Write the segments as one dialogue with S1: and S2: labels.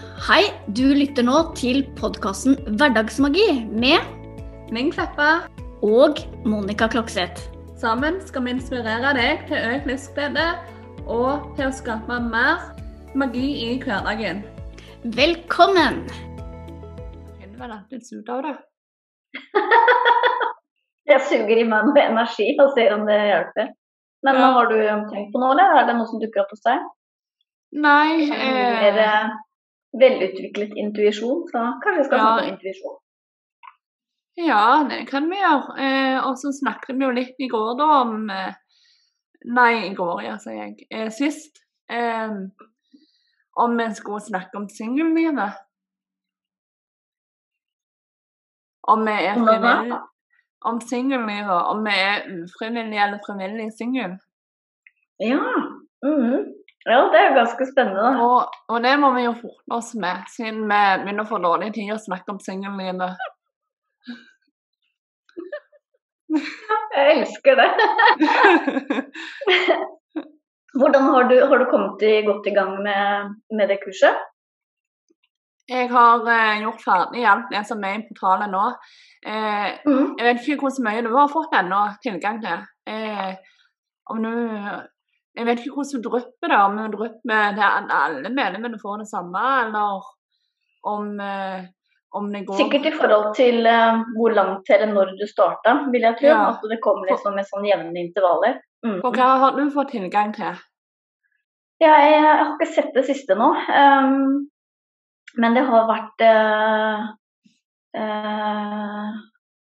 S1: Hei, du lytter nå til podkasten Hverdagsmagi med
S2: Ming Kleppa.
S1: og Monica Klokseth.
S2: Sammen skal vi inspirere deg til økt livsglede og til å skape mer magi i hverdagen.
S1: Velkommen!
S2: Finner vel er surt av det.
S3: Jeg suger i meg noe energi og ser om det hjelper. Men
S2: Ja.
S3: har du tenkt på noe, eller er det noe som dukker opp hos deg?
S2: Nei eh,
S3: velutviklet intuisjon, så kanskje vi skal snakke om intuisjon.
S2: Ja, det kan vi gjøre. Eh, og så snakket vi jo litt i går da om eh, Nei, i går, ja, sier jeg. Eh, sist. Eh, om vi skulle snakke om singellivet. Om vi er
S3: Om
S2: frivillige Om singellivet. Om vi er ufrivillig eller frivillig singel.
S3: Ja. mhm. Ja, det er jo ganske spennende.
S2: Og, og det må vi jo forte oss med, siden vi begynner å få dårlig tid å snakke om singellivet.
S3: Jeg elsker det. Hvordan har du, har du kommet i, godt i gang med, med det kurset?
S2: Jeg har eh, gjort ferdig alt det som er i portalen nå. Eh,
S3: mm.
S2: jeg vet ikke hvor mye du har fått ennå tilgang til. Eh, om du Jeg vet ikke hvordan du drypper det, om du drypper der alle medlemmene får det samme, eller om, eh, om det går
S3: Sikkert i forhold til uh, hvor langt eller når du starta, vil jeg tro.
S2: Ja.
S3: At det kommer liksom med sånn jevne intervaller. Mm.
S2: Og hva har du fått tilgang til?
S3: Jeg, jeg har ikke sett det siste nå. Um, men det har vært uh, uh,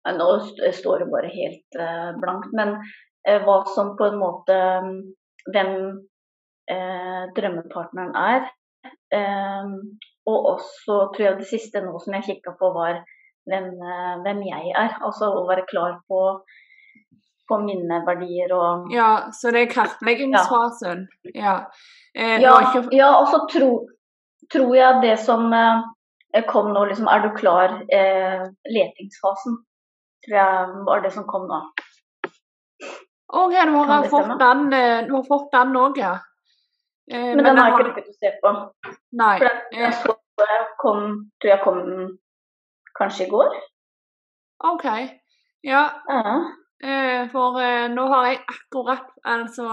S3: Nå står det bare helt uh, blankt. Men hva som på en måte Hvem eh, drømmepartneren er. Eh, og også tror jeg det siste nå som jeg kikka på, var hvem, eh, hvem jeg er. Altså å være klar på, på mine verdier og
S2: Ja, så det er kartleggingsfasen. Ja. Eh,
S3: Ja, ja og så tro, tror jeg det som eh, kom nå, liksom Er du klar? Eh, letingsfasen. Tror jeg var det som kom nå.
S2: OK, du har, den, eh, du har fått den òg, ja. Eh,
S3: Men den har jeg ikke rukket å se på.
S2: Nei.
S3: For den, så kom, tror jeg kom kanskje i går.
S2: OK. Ja,
S3: Ja.
S2: eh, for eh, nå har jeg akkurat Altså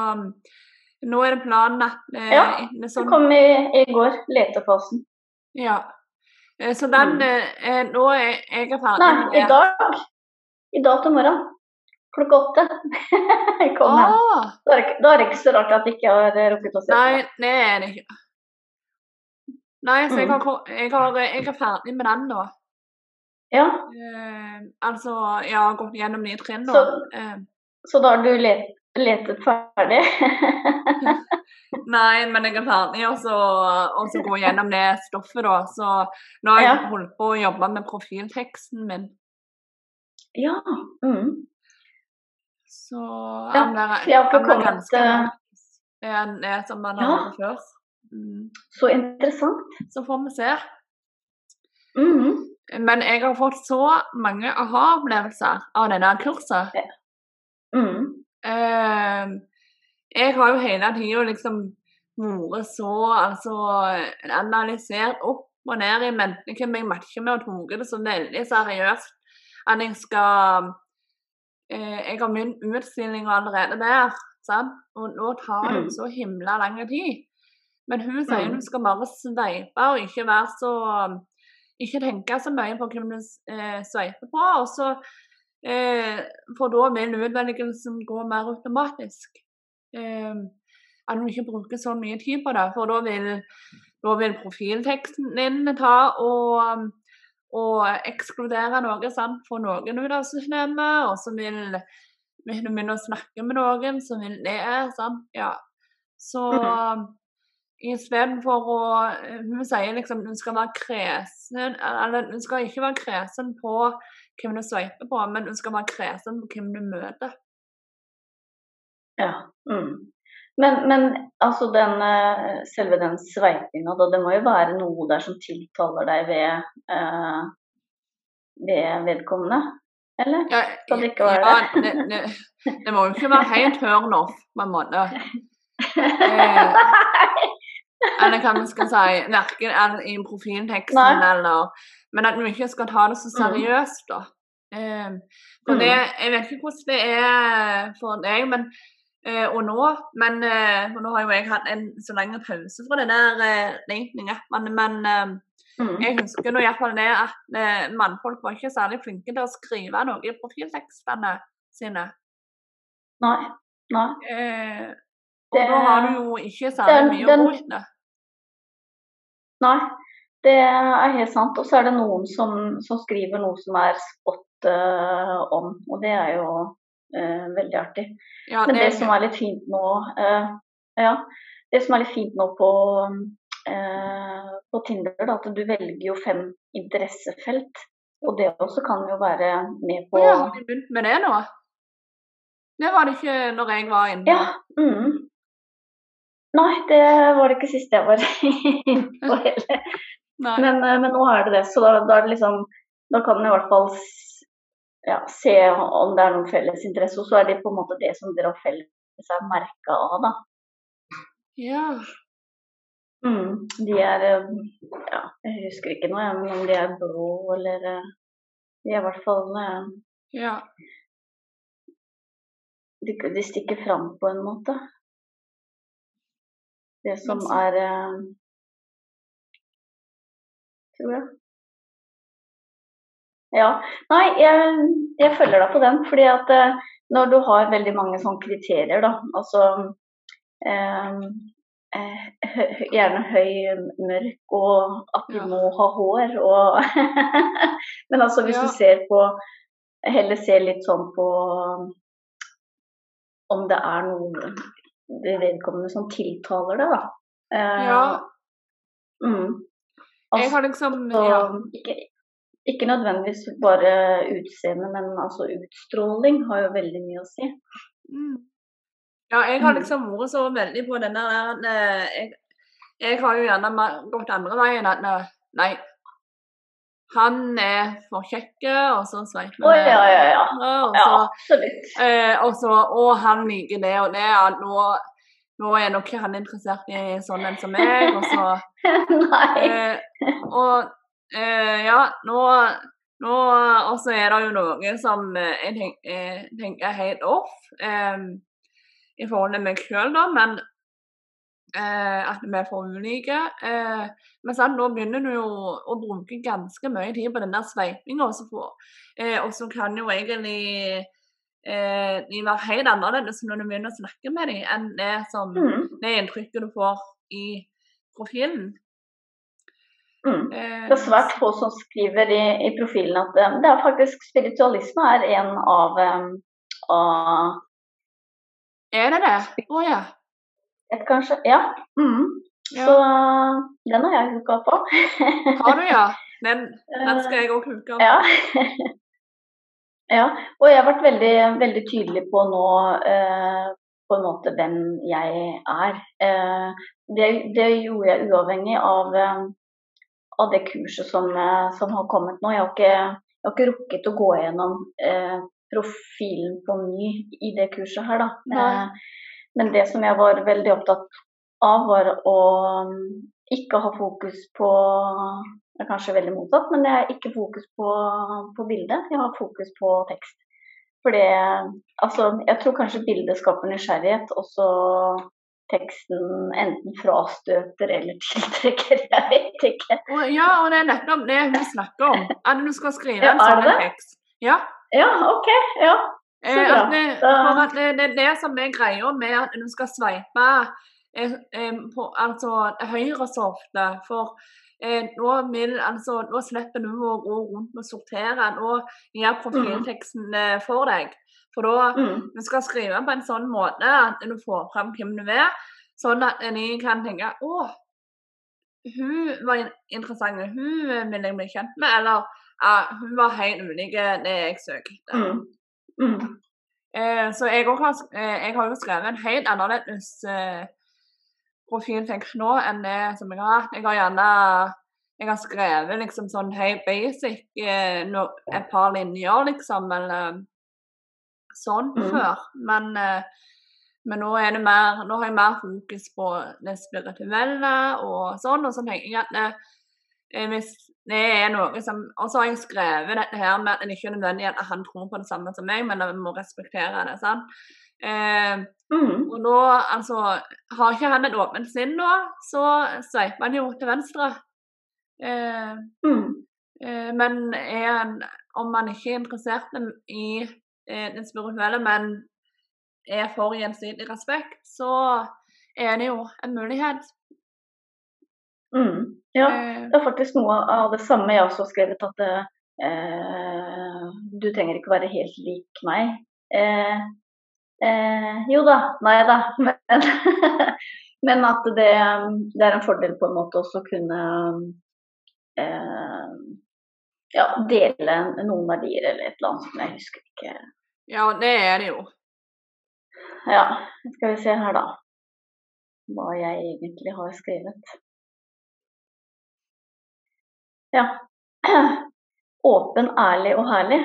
S2: Nå er det planen at eh,
S3: Ja, Den
S2: sånn,
S3: kom i, i går. Letefasen.
S2: Ja. Eh, så den
S3: Mm.
S2: Nå er jeg er ferdig
S3: Nei, i dag. I dag til morgen. Klokka åtte. kom
S2: ah.
S3: Da er, da er det ikke så rart at jeg ikke har rukket å se
S2: nei, det er det ikke. Nei, så jeg,
S3: Mm.
S2: har, jeg, har, jeg er ferdig med den nå.
S3: Ja,
S2: Uh, altså, jeg har gått gjennom nye trinn nå.
S3: Så-
S2: uh.
S3: Så da har du let, letet ferdig?
S2: Nei, men jeg er ferdig og så, og så gå gjennom det stoffet, da. Så nå har jeg
S3: Ja.
S2: holdt på å jobbe med profilteksten min.
S3: ja. Mm.
S2: Så
S3: Ja,
S2: enn det som man har
S3: Ja.
S2: før. Mm.
S3: Så interessant.
S2: Så får vi se.
S3: Mm.
S2: Men jeg har fått så mange aha-opplevelser av denne kurset.
S3: Mm.
S2: Eh, jeg har jo hele tida liksom vært så altså analysert opp og ned i mennesket jeg matcher med og tatt det så veldig seriøst at jeg skal Jeg har min utstilling allerede der, sant? og nå tar det
S3: Mm.
S2: så himla lang tid. Men hun sier du skal bare sveipe og ikke være så Ikke tenke så mye på hvem du eh, sveiper på. og så Eh, for da vil utvelgelsen gå mer automatisk. Eh, at du ikke bruker så mye tid på det. For da vil, da vil profilteksten din ta og, og ekskludere noe, sant? for noen ut av systemet. Og så vil vi du begynner å snakke med noen, som vil le. sant? Ja. Så istedenfor å Hun sier liksom hun skal være kresen Eller hun skal ikke være kresen på hvem du sveiper på, men hun skal være kresen på hvem du møter.
S3: Ja. Mm. Men, men altså den, eh, selve den sveipinga, det må jo være noe der som tiltaler deg ved, eh, ved vedkommende? Eller?
S2: Ja,
S3: Skal det ikke være
S2: ja, det, det, det må jo ikke være helt turn off, på en måte. Eh, eller hva vi skal si, verken i profilteksten
S3: Nei.
S2: eller Men at vi ikke skal ta det så
S3: Mm.
S2: seriøst, da. Eh, for
S3: Mm.
S2: det, jeg vet ikke hvordan det er for deg men, eh, og nå, men eh, for nå har jo jeg hatt en så lang pause fra det der eh, datingappene, men eh,
S3: Mm.
S2: jeg husker nå iallfall det at eh, mannfolk var ikke særlig flinke til å skrive noe i profiltekstene sine.
S3: Nei. Nei.
S2: Eh, og
S3: Det-
S2: da har du jo ikke særlig
S3: den-
S2: mye å etter.
S3: Nei, det er helt sant. Og så er det noen som, som skriver noe som er spot uh, on, og det er jo eh, veldig artig.
S2: Ja,
S3: Men det
S2: det,
S3: som er litt fint nå, eh, ja, det som er litt fint nå på, eh, på Tinder, da, at du velger jo fem interessefelt. Og det også kan jo være med på
S2: Å ja, har vi begynt med det nå? Det var det ikke når jeg var inne.
S3: Ja. Mm. Nei, det var det ikke sist jeg var inne på heller. Men, eh, men nå er det det, så da, da det liksom Da kan en i hvert fall ja, se om det er noen felles interesse, og så er det på en måte det som dere har felles er merka av, da.
S2: Ja.
S3: Mm, de er eh, Ja, jeg husker ikke noe, men om de er blå eller eh, De er i hvert fall eh,
S2: ja.
S3: de, de stikker fram på en måte. Det som er Tror jeg. Ja. Nei, jeg, jeg følger deg på den. fordi at eh, når du har veldig mange sånne kriterier, da, altså eh, eh, Gjerne høy, mørk, og at du
S2: Ja.
S3: må ha hår og Men altså hvis
S2: Ja.
S3: du ser på Heller ser litt sånn på om det er noe ved vedkommende som tiltaler deg, da. Eh,
S2: ja.
S3: Mm.
S2: Jeg har liksom ja.
S3: ikke, ikke nødvendigvis bare utseende, men altså utstråling har jo veldig mye å si.
S2: Mm. Ja, jeg har
S3: Mm.
S2: liksom vært så veldig på den der eh, jeg, jeg har jo gjerne gått andre veien at eh, nei, han er for kjekk, og så sveiper
S3: Å ja, ja, ja.
S2: Og
S3: Ja,
S2: så,
S3: absolutt.
S2: eh, og så Å, han liker det og det. At nå, nå er nok ikke han interessert i sånn en som meg. Og så. Eh, og eh, ja, nå, nå også er det jo noe som jeg tenk, eh, tenker er helt off eh, i forhold til meg sjøl, da, men eh, at vi er for ulike. Eh, men sant, nå begynner du jo å bruke ganske mye tid på den der sveipinga, og så får- eh, og så kan jo egentlig de være helt annerledes når du begynner å snakke med dem, enn det som
S3: Mm,
S2: det inntrykket du får i profilen.
S3: Mm.
S2: Eh,
S3: Det er svært få som skriver i, i profilen at eh, det er faktisk spiritualisme er en av, eh, av
S2: Er det det? Å ja.
S3: et, kanskje. Ja. Mm.
S2: Ja.
S3: Så den har jeg hooka på.
S2: Har du, ja? Den, den skal jeg òg hooke opp.
S3: Ja. ja. Og jeg har vært veldig, veldig tydelig på nå eh, på en måte hvem jeg er. Eh, det, det gjorde jeg uavhengig av, av det kurset som, eh, som har kommet nå. Jeg har ikke, jeg har ikke rukket å gå gjennom eh, profilen på ny i det kurset her, da.
S2: Nei.
S3: Eh, men det som jeg var veldig opptatt av, var å mm, ikke ha fokus på Det er kanskje veldig motsatt, men jeg har ikke fokus på, på bildet. Jeg har fokus på tekst. For det Altså, jeg tror kanskje bildet skaper nysgjerrighet, og så teksten enten frastøter eller tiltrekker. Jeg vet ikke.
S2: Ja, og det er nettopp det hun snakker om. At du skal skrive en sånn tekst. Ja.
S3: Ja, OK. Ja. Så
S2: Eh,
S3: bra.
S2: det, for det, det er det som er greia med at du skal sveipe eh, eh, på altså høyre så ofte. For eh, nå, vil, altså, nå slipper du å gå rundt og sortere. Nå gjør profilteksten eh, for deg. For da
S3: Mm.
S2: Du skal skrive på en sånn måte at du får fram hvem du er, sånn at en kan tenke å, hun var interessant, hun vil jeg bli kjent med, eller ja, hun var helt ulik det jeg søkte.
S3: Mm. Mm.
S2: Eh, så jeg, har, eh, jeg har jo skrevet en helt annerledes profil profiltekst nå enn det som jeg har hatt. Jeg har gjerne jeg har skrevet liksom sånn helt basic, eh, no, et par linjer liksom, eller sånn
S3: Mm.
S2: før. Men, eh, Men nå, er det mer, nå har jeg mer fokus på det spirituelle og sånn, og så tenker jeg at det, eh, hvis det er noe som Og så har jeg skrevet dette her med at det ikke er nødvendig at han tror på det samme som meg, men vi må respektere det. sant? Eh,
S3: Mm.
S2: og nå, altså Har ikke han et åpent sinn nå, så sveiper han jo til venstre. Eh,
S3: Mm.
S2: eh, men er han, om han ikke er interessert i eh, det spirituelle, men er for gjensidig respekt, så er det jo en mulighet.
S3: Mm. Ja,
S2: Eh,
S3: det er faktisk noe av det samme jeg også har skrevet, at eh, du trenger ikke være helt lik meg. Eh, eh, jo da, nei da. Men, men at det, det, er en fordel på en måte også kunne eh, ja, dele noen verdier eller et eller annet som jeg husker ikke.
S2: ja, det er det jo.
S3: Ja, skal vi se her da. Hva jeg egentlig har skrevet. Ja. Åpen, ærlig og herlig.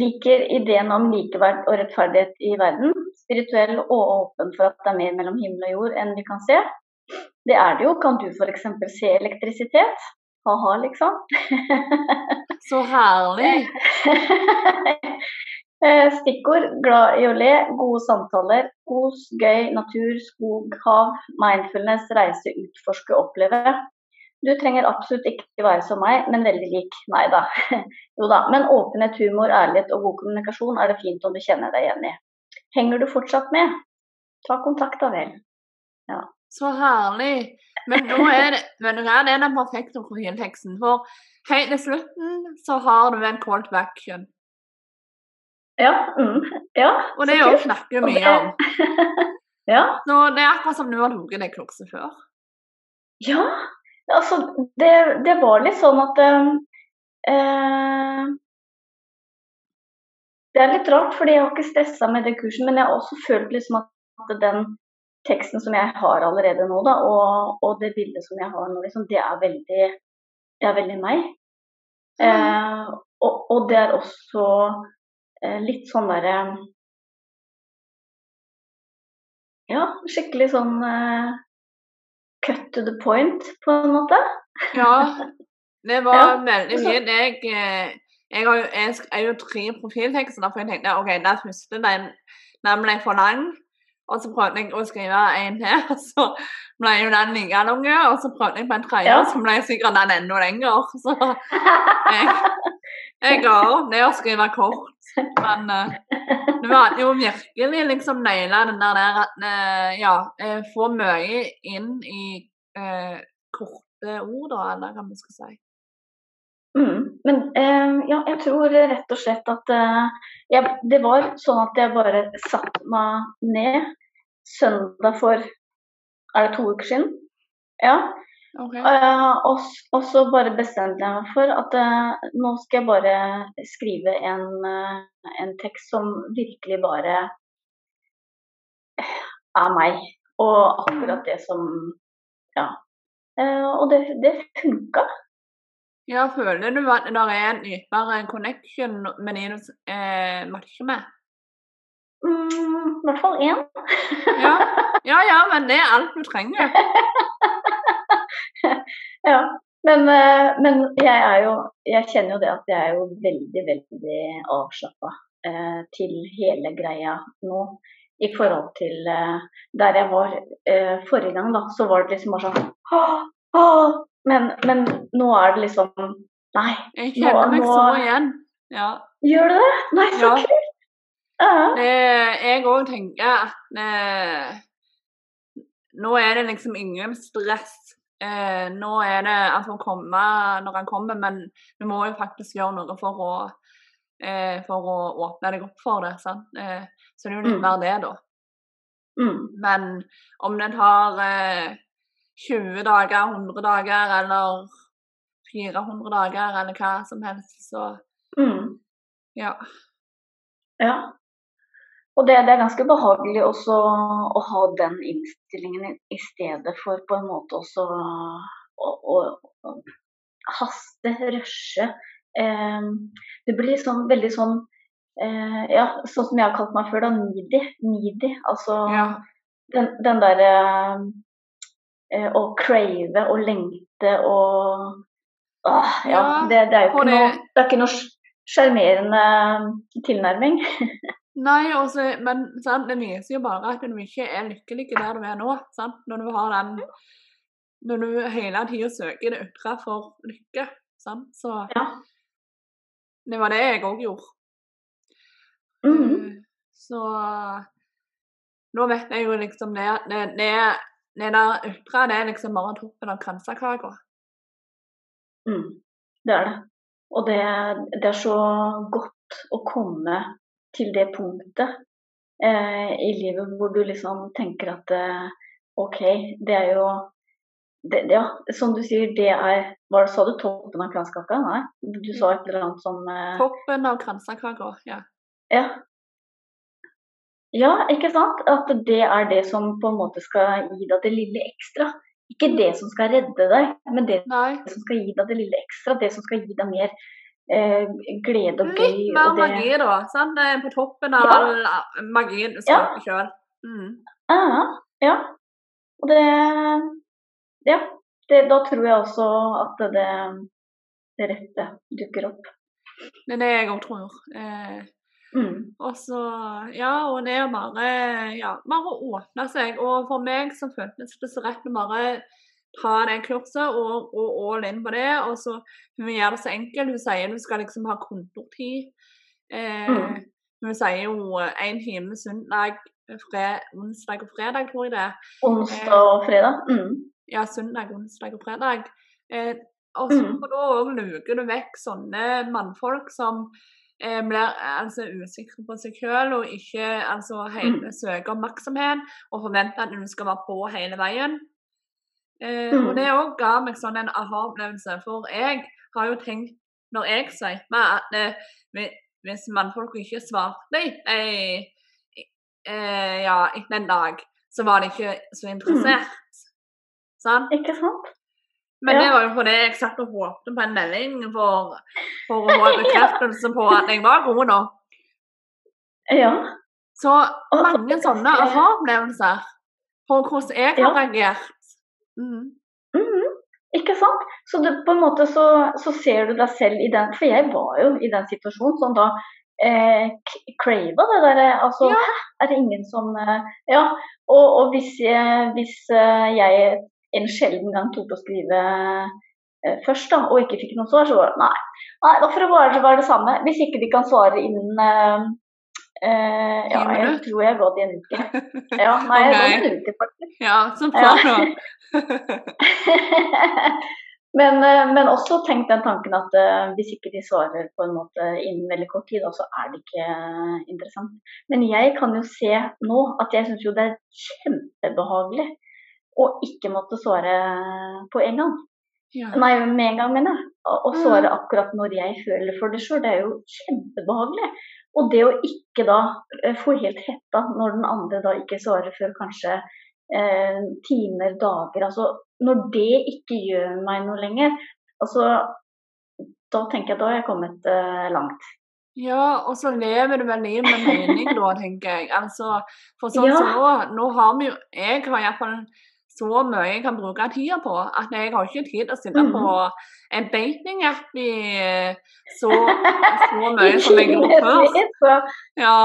S3: Liker ideen om likeverd og rettferdighet i verden. Spirituell og åpen for at det er mer mellom himmel og jord enn vi kan se. Det er det jo. Kan du f.eks. se elektrisitet? Ha-ha, liksom.
S2: Så herlig.
S3: Eh, Stikkord glad i å le, gode samtaler, kos, gøy, natur, skog, hav, mindfulness, reise, utforske, oppleve. Du trenger absolutt ikke være som meg, men veldig lik. Nei da. Jo da. Men åpenhet, humor, ærlighet og god kommunikasjon er det fint om du kjenner deg igjen i. Henger du fortsatt med? Ta kontakt da vel.
S2: Så herlig. Men nå er det, men her er den perfekte profilteksten. For helt til slutten så har du en call to action.
S3: Ja. Mm, ja
S2: Og det
S3: er
S2: jo
S3: å
S2: snakker mye om.
S3: Ja.
S2: Så det er akkurat som du har tatt deg klokse før.
S3: Ja, altså det, det var litt sånn at eh, eh, Det er litt rart, fordi jeg har ikke stressa med det kursen, men jeg har også følt liksom at den teksten som jeg har allerede nå, da, og, og det bildet som jeg har nå, liksom, det er veldig, det er veldig meg. Eh, og, og det er også eh, litt sånn derre Ja, skikkelig sånn eh, cut to the point, på en måte.
S2: Ja, det var
S3: Ja,
S2: veldig mye. Jeg, eh, jeg, har jo, jeg skrev jo tre profiltekster, for jeg tenkte OK, den første den, den ble for lang. Og så prøvde jeg å skrive en til, og så ble jo den like lang. Og så prøvde jeg på en tredje,
S3: Ja.
S2: så ble jeg sikkert den enda lenger. Så jeg, jeg ga opp det å skrive kort. Men uh, du hadde jo virkelig liksom naila den der, der at uh, ja, eh, få mye inn i uh, korte ord, da, eller hva man skal si.
S3: Mm. Men eh, ja, jeg tror rett og slett at eh, jeg, det var sånn at jeg bare satte meg ned søndag for Er det to uker siden? Ja.
S2: Okay.
S3: Uh, og, og så bare bestemte jeg meg for at uh, nå skal jeg bare skrive en, uh, en tekst som virkelig bare er meg. Og akkurat det som Ja. Og det, det funka.
S2: Ja, føler du at det er en dypere connection med de du eh, matcher med?
S3: Mm, I hvert fall én.
S2: Ja. ja, ja, men det er alt du trenger.
S3: ja. Men, eh, men jeg er jo Jeg kjenner jo det at jeg er jo veldig, veldig avslappa eh, til hele greia nå. I forhold til eh, der jeg var eh, forrige gang, da, så var det liksom bare sånn «Åh, åh!» men, men nå er det liksom Nei,
S2: Jeg kjenner meg
S3: nå-
S2: så igjen. Ja.
S3: gjør du det? Nei, så
S2: Ja.
S3: kult! Ja.
S2: Jeg òg tenker at eh, nå er det liksom ingen stress. Eh, nå er det at han kommer når han kommer, men du må jo faktisk gjøre noe for å, eh, for å åpne deg opp for det. Sant? Eh, så det er jo litt
S3: Mm.
S2: mer det, da.
S3: Mm.
S2: Men om det tar eh, 20 dager, 100 dager eller 400 dager eller hva som helst, så
S3: Mm.
S2: ja.
S3: Ja. Og det, det er ganske behagelig også å ha den innstillingen i, stedet for på en måte også å, å, å haste, rushe. Eh, det blir sånn, veldig sånn eh, Ja, sånn som jeg har kalt meg før, da. Needy. needy. Altså
S2: Ja.
S3: den, den derre eh, å crave og lengte og Åh, ja,
S2: Ja,
S3: det, det er jo ikke
S2: det-
S3: noe Det er ikke noe sjarmerende tilnærming.
S2: Nei, også, men sant, det viser jo bare at du ikke er lykkelig der du er nå. Sant? Når du har den Når du hele tida søker det ytre for lykke. Sant? Så
S3: Ja.
S2: det var det jeg òg gjorde.
S3: Mm
S2: -hmm. Så nå vet jeg jo liksom det det, det, det der ytre det er liksom bare toppen av kransekaka.
S3: Mm, det er det. Og det, det er så godt å komme til det punktet eh, i livet hvor du liksom tenker at eh, OK, det er jo det, Ja, som du sier, det er Hva sa du? Toppen av kransekaka? Nei, du sa et eller annet som eh,
S2: Toppen av kransekaka, ja.
S3: Ja. Ja, ikke sant? At det er det som på en måte skal gi deg det lille ekstra. Ikke det som skal redde deg, men det
S2: Nei.
S3: som skal gi deg det lille ekstra. Det som skal gi deg mer eh, glede og gøy.
S2: Litt mer
S3: det...
S2: magi, da. Sånn, på toppen av
S3: Ja.
S2: all eh, magien du
S3: Ja.
S2: skaper sjøl. Mm.
S3: Ja, ja. Og det Ja. Det, da tror jeg også at det, det rette dukker opp.
S2: Det er det jeg òg tror. Eh,
S3: Mm.
S2: og så Ja, og det er bare Ja, bare å åpne seg. Og for meg så føltes det så rett med bare ta det kurset og og, all in på det. Og så hun gjør det så enkelt. Hun sier du skal liksom ha kontortid. Eh,
S3: Mm.
S2: Hun sier jo én time søndag, fred, onsdag og fredag, tror jeg det.
S3: Onsdag og fredag. Mm.
S2: ja, søndag, onsdag og fredag. Eh, og så
S3: Mm.
S2: da luker du vekk sånne mannfolk som eh, blir eh, altså usikre på seg selv og ikke altså hele
S3: Mm.
S2: søker oppmerksomhet og forventer at du skal være på hele veien. Eh,
S3: Mm.
S2: Og det òg ga meg sånn en aha-opplevelse, for jeg har jo tenkt når jeg sier meg at eh, hvis mannfolk ikke svarte eh, eh, ja, etter en dag, så var de ikke så interessert. Sant?
S3: Ikke sant?
S2: Men
S3: Ja.
S2: det var jo fordi jeg satt og håpte på en melding for, for å få bekreftelse på at jeg var god nok.
S3: Ja.
S2: Så mange sånne aha-opplevelser på hvordan jeg har
S3: Ja.
S2: reagert. Mm.
S3: Mhm, Ikke sant? Så det, på en måte så, så ser du deg selv i den For jeg var jo i den situasjonen som da eh, crava det derre Altså,
S2: Ja.
S3: hæ, er det ingen som eh, Ja. Og, og hvis, jeg, hvis eh, jeg en sjelden gang tok å skrive eh, først, da, og ikke fikk noe svar, så var det nei. nei da får det bare være det samme. Hvis ikke de kan svare innen eh, Ja, jeg tror jeg har gått i en uke. Ja, nei, jeg
S2: har
S3: gått en uke, faktisk.
S2: Ja, så bra,
S3: men, eh, men også tenk den tanken at eh, hvis ikke de svarer på en måte innen veldig kort tid, så er det ikke eh, interessant. Men jeg kan jo se nå at jeg syns jo det er kjempebehagelig å ikke måtte svare på en gang.
S2: Ja.
S3: Nei, med en gang, mener jeg. Å å svare akkurat når jeg føler for det sjøl, det er jo kjempebehagelig. Og det å ikke da eh, få helt hetta når den andre da ikke svarer før kanskje eh, timer, dager Altså når det ikke gjør meg noe lenger, altså da tenker jeg at da har jeg kommet eh, langt.
S2: Ja, og så lever du vel livet med mening da, tenker jeg. Altså, for sånn
S3: Ja.
S2: som nå, nå har vi jo Jeg har iallfall så mye jeg kan bruke tida på at jeg har ikke tid til å sitte på en datingapp i så, så mye som jeg gjorde før. Ja.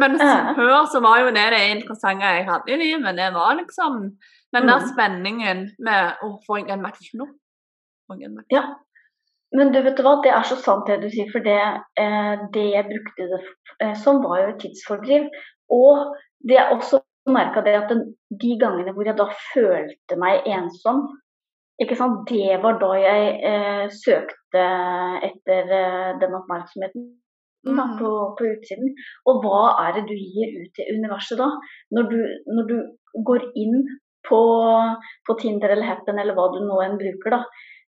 S2: Men før så var jo det det interessante jeg hadde i livet. Det var liksom den der
S3: Mhm.
S2: spenningen med å få en match nå. Få en match.
S3: Ja. Men du vet du hva, det er så sant det du sier, for det, eh, det jeg brukte det eh, som, var jo et tidsfordriv. Og det er også merka det at den, de gangene hvor jeg da følte meg ensom, det var da jeg eh, søkte etter eh, den oppmerksomheten. Da,
S2: Mhm.
S3: på, på utsiden. Og hva er det du gir ut til universet da? Når du, når du går inn på, på Tinder eller Happen eller hva du nå enn bruker, da,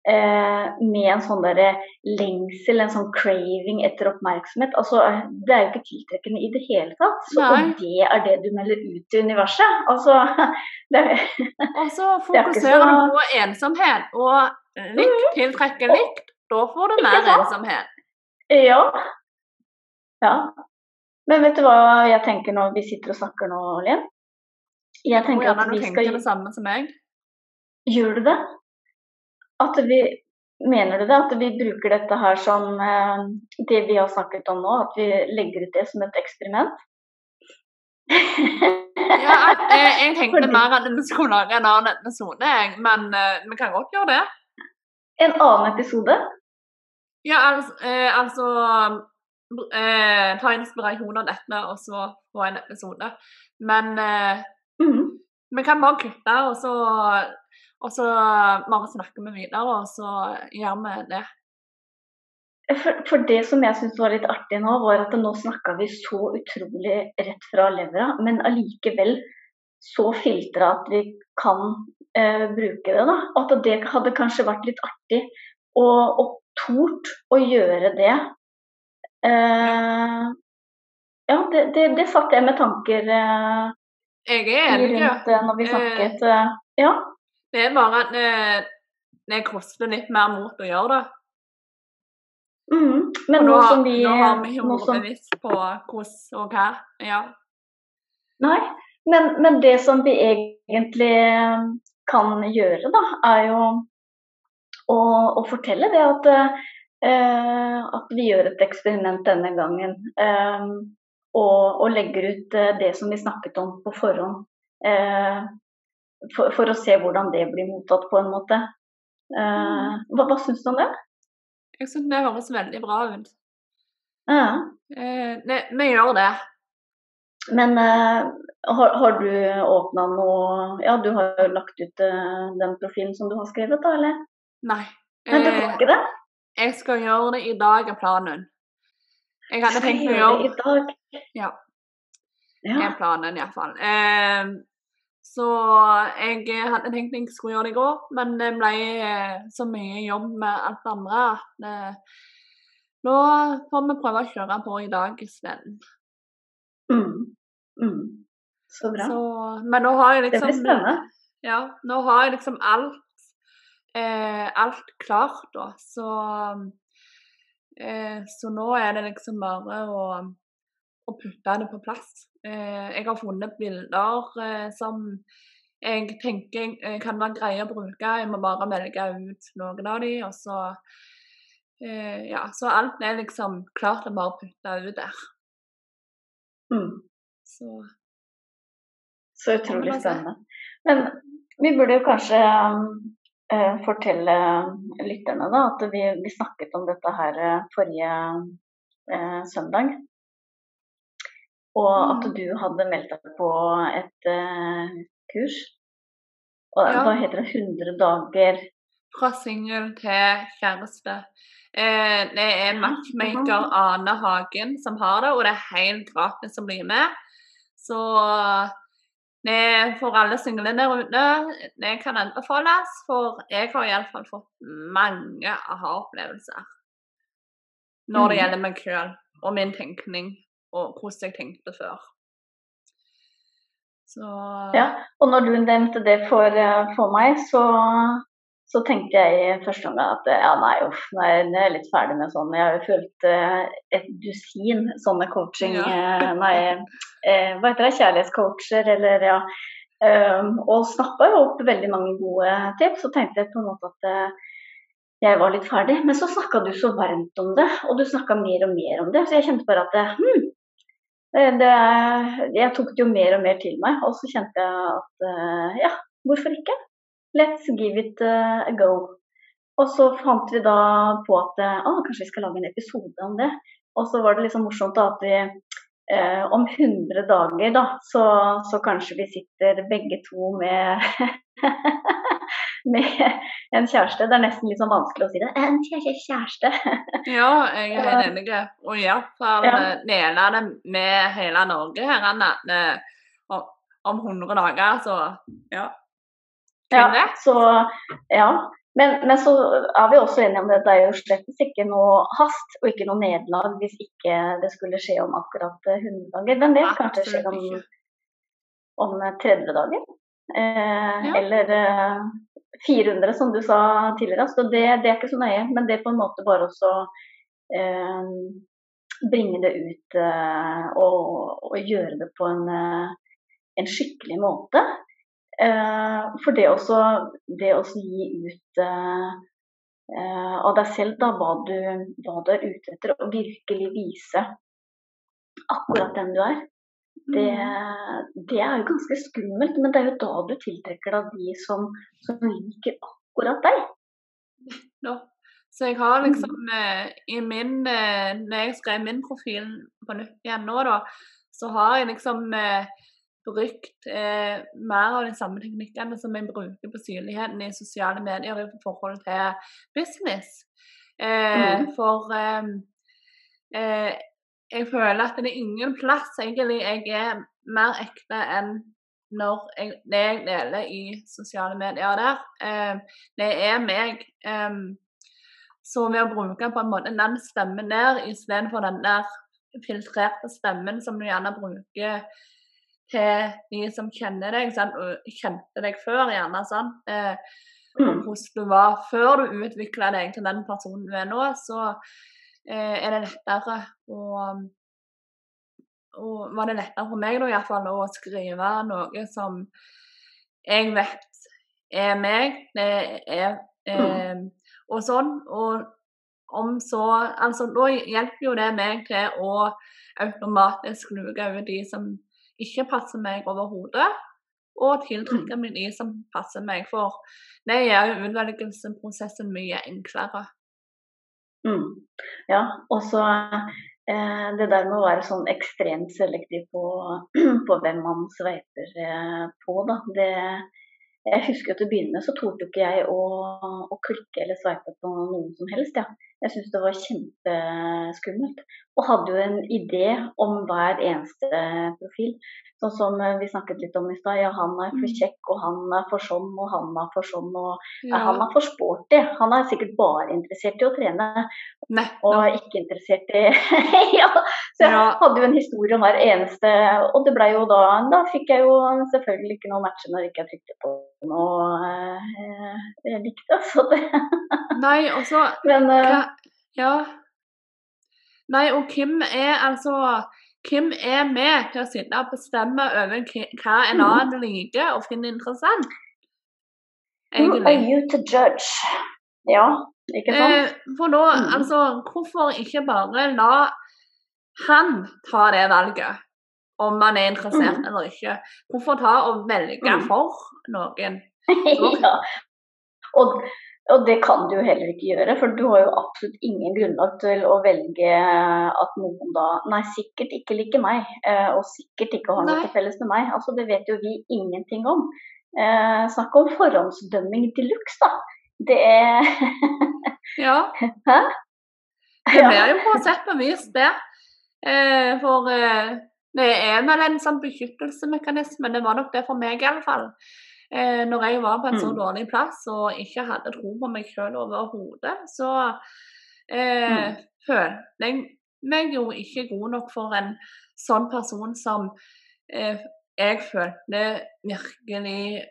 S3: eh, med en sånn der lengsel, en sånn craving etter oppmerksomhet. Altså, eh, det er jo ikke tiltrekkende i det hele tatt. Så, og det er det du melder ut til universet. Altså, det,
S2: Og så
S3: er
S2: fokuserer
S3: så-
S2: du på ensomhet, og likt tiltrekker likt. Da får du mer ensomhet.
S3: ja. Ja. Men vet du hva jeg tenker når vi sitter og snakker nå, Linn? Jeg tenker
S2: gjerne
S3: at
S2: du
S3: vi
S2: tenker
S3: skal
S2: det samme som meg.
S3: Gjør du det? At vi Mener du det? At vi bruker dette her som eh, det vi har snakket om nå, at vi legger ut det som et eksperiment?
S2: Ja, jeg, jeg tenkte mer at vi skulle lage en annen episode, men eh, vi kan godt gjøre det.
S3: En annen episode?
S2: Ja, altså, eh, altså eh, Ta inspirasjon av dette, og så få en episode. Men mm
S3: -hmm.
S2: vi kan bare kutte, og så, og så bare snakker vi videre, og så gjør vi det.
S3: For, for det som jeg syns var litt artig nå, var at nå snakka vi så utrolig rett fra levra, men allikevel så filtra at vi kan eh, bruke det. da. At det hadde kanskje vært litt artig å, og tort å gjøre det. Eh, ja, det, det, det satt jeg med tanker eh,
S2: Jeg er enig.
S3: rundt eh, når vi snakket. Eh, ja.
S2: Det er bare at det, det koster litt mer mot å gjøre det.
S3: Mm. Men nå
S2: nå,
S3: som vi
S2: nå har vi ikke vært
S3: som-
S2: bevisst på hvordan og hva. Ja.
S3: Nei, men, men det som vi egentlig eh, kan gjøre, da, er jo å, å fortelle det at, uh, at vi gjør et eksperiment denne gangen. Uh, og, og legger ut eh, det som vi snakket om på forhånd. Eh, for, for å se hvordan det blir mottatt på en måte. Eh, hva hva syns du om det?
S2: Jeg syns det høres veldig bra ut.
S3: Ja.
S2: Eh, nei, vi gjør det.
S3: Men eh, har, har du åpna noe Ja, du har jo lagt ut eh, den profilen som du har skrevet, da, eller?
S2: Nei.
S3: Men du
S2: Eh,
S3: har ikke det?
S2: jeg skal gjøre det i dag, er planen. Jeg hadde tenkt å
S3: gjøre det i dag?
S2: Ja.
S3: Ja.
S2: er planen iallfall. Eh, så jeg hadde tenkt jeg skulle gjøre det i går, men det ble eh, så mye jobb med alt det andre at eh, nå får vi prøve å kjøre på i dag isteden.
S3: Mm. Mm. Så bra.
S2: Så, men nå har jeg liksom det
S3: blir spennende.
S2: Ja, nå har jeg liksom alt eh, alt klart, da. Så eh, Så nå er det liksom bare å, å putte det på plass. Eh, jeg har funnet bilder eh, som jeg tenker eh, kan være greie å bruke. Jeg må bare velge ut noen av de, og så eh, Ja, så alt er liksom klart å bare putte ut der.
S3: Mm.
S2: Så
S3: Så utrolig spennende. Men vi burde jo kanskje eh, fortelle lytterne da, at vi, vi snakket om dette her forrige eh, søndag. Og at
S2: Mm.
S3: du hadde meldt deg på et uh, kurs. Og
S2: Ja.
S3: Hva heter det? 100 dager
S2: Fra singel til kjæreste. Eh, det er matchmaker Ane Hagen som har det, og det er helt gratis å bli med. Så det for alle single der ute, det kan anbefales. For jeg har iallfall fått mange aha-opplevelser når det
S3: Mhm.
S2: gjelder meg sjøl og min tenkning og hvordan jeg tenkte før. Så
S3: Ja, og når du nevnte det for, eh, for meg, så, så tenkte jeg i første omgang at ja, nei, uff, nei, jeg er litt ferdig med sånn. Jeg har jo følt eh, et dusin sånne coaching
S2: Ja.
S3: eh, Nei, eh, hva heter det, kjærlighetscoacher, eller ja. Um, og snappa jo opp veldig mange gode tips, så tenkte jeg på en måte at eh, jeg var litt ferdig. Men så snakka du så varmt om det, og du snakka mer og mer om det, så jeg kjente bare at eh, hm, Eh, det, jeg tok det jo mer og mer til meg, og så kjente jeg at eh, ja, hvorfor ikke? Let's give it eh, a go. Og så fant vi da på at eh, å, kanskje vi skal lage en episode om det. Og så var det liksom morsomt da at vi eh, om 100 dager da, så, så kanskje vi sitter begge to med med en kjæreste. Det er nesten litt sånn vanskelig å si det. En kjæreste.
S2: Ja, jeg er helt enig. Og iallfall
S3: Ja.
S2: ja. dele det med hele Norge her, Anne. Om- Om 100 dager, så ja.
S3: Ja, så, ja. Men, men så er vi også enige om at det er jo slett ikke noe hast og ikke noe nederlag hvis ikke det skulle skje om akkurat eh, 100 dager. Men det kanskje det skjer om, om eh, 30 dager? Eh,
S2: Ja.
S3: Eller eh, 400, som du sa tidligere. Så det, det er ikke så nøye. Men det er på en måte bare å eh, bringe det ut eh, og, og, gjøre det på en, uh, en skikkelig måte. Eh, for det også, det også gi ut av deg selv da, hva, du, hva du er ute etter, og virkelig vise akkurat den du er. Det, mm. det, er jo ganske skummelt, men det er jo da du tiltrekker deg de som, som liker akkurat deg.
S2: Ja. Så jeg har liksom mm. eh, i min eh, Når jeg skrev min profil på nytt igjen nå, da, så har jeg liksom eh, brukt eh, mer av de samme teknikkene som jeg bruker på synligheten i sosiale medier i forhold til business. Eh, mm. For eh, jeg føler at det er ingen plass egentlig jeg er mer ekte enn når jeg, det jeg deler i sosiale medier der. det er meg. Så ved å bruke på en måte den stemmen der istedenfor den der filtrerte stemmen som du gjerne bruker til de som kjenner deg, sant? og kjente deg før, gjerne. sånn. Eh, mm. Hvordan du var før du utvikla deg til den personen du er nå, så eh, er det lettere å og var det lettere for meg da, i hvert fall, å skrive noe som jeg vet er meg. Det er mm. eh, og sånn. Og om så Altså, nå hjelper jo det meg til å automatisk luke over de som ikke passer meg overhodet, og tiltrekke mm. meg de som passer meg. For det gjør jo utvelgelsesprosessen mye enklere.
S3: Mm. Ja, og så eh, det der med å være sånn ekstremt selektiv på, på hvem man sveiper eh, på, da. Det, jeg husker jo Til å begynne med så torde ikke jeg å, å klikke eller sveipe på noen som helst. Ja. Jeg syntes det var kjempeskummelt. Og hadde jo en idé om hver eneste profil. Sånn som vi snakket litt om i stad. Ja, han er for mm. kjekk, og han er for sånn, og han er for sånn, og ja. han er for sporty. Han er sikkert bare interessert i å trene,
S2: Nei,
S3: og ikke interessert i Ja, så jeg hadde jo en historie om hver eneste, og det blei jo da Da fikk jeg jo selvfølgelig ikke noe matche når jeg ikke trykte på noe eh, jeg likte, altså. det
S2: Nei, og så
S3: Men uh,
S2: Ja. Nei, og Kim er altså hvem er med til å sitte og bestemme over hva en mm. annen liker og finner interessant?
S3: Egentlig. Who are you to judge? Ja, ikke sant?
S2: Eh, for nå, mm. altså, hvorfor ikke bare la han ta det valget? Om man er interessert mm. eller ikke. Hvorfor ta og velge mm. for noen?
S3: ja. Og og det kan du jo heller ikke gjøre, for du har jo absolutt ingen grunnlag til å velge at noen da Nei, sikkert ikke liker meg, eh, og sikkert ikke har noe til felles med meg. Altså, Det vet jo vi ingenting om. Eh, snakk om forhåndsdømming de luxe, da. Det er
S2: Ja. Hæ? Det blir jo på sett og vis det. Eh, for eh, det er vel en sånn beskyttelsesmekanisme. Det var nok det for meg, i alle fall. Eh, når jeg var på en så mm. dårlig plass og ikke hadde tro på meg selv overhodet, så eh, mm. følte jeg meg jo ikke god nok for en sånn person som eh, jeg følte virkelig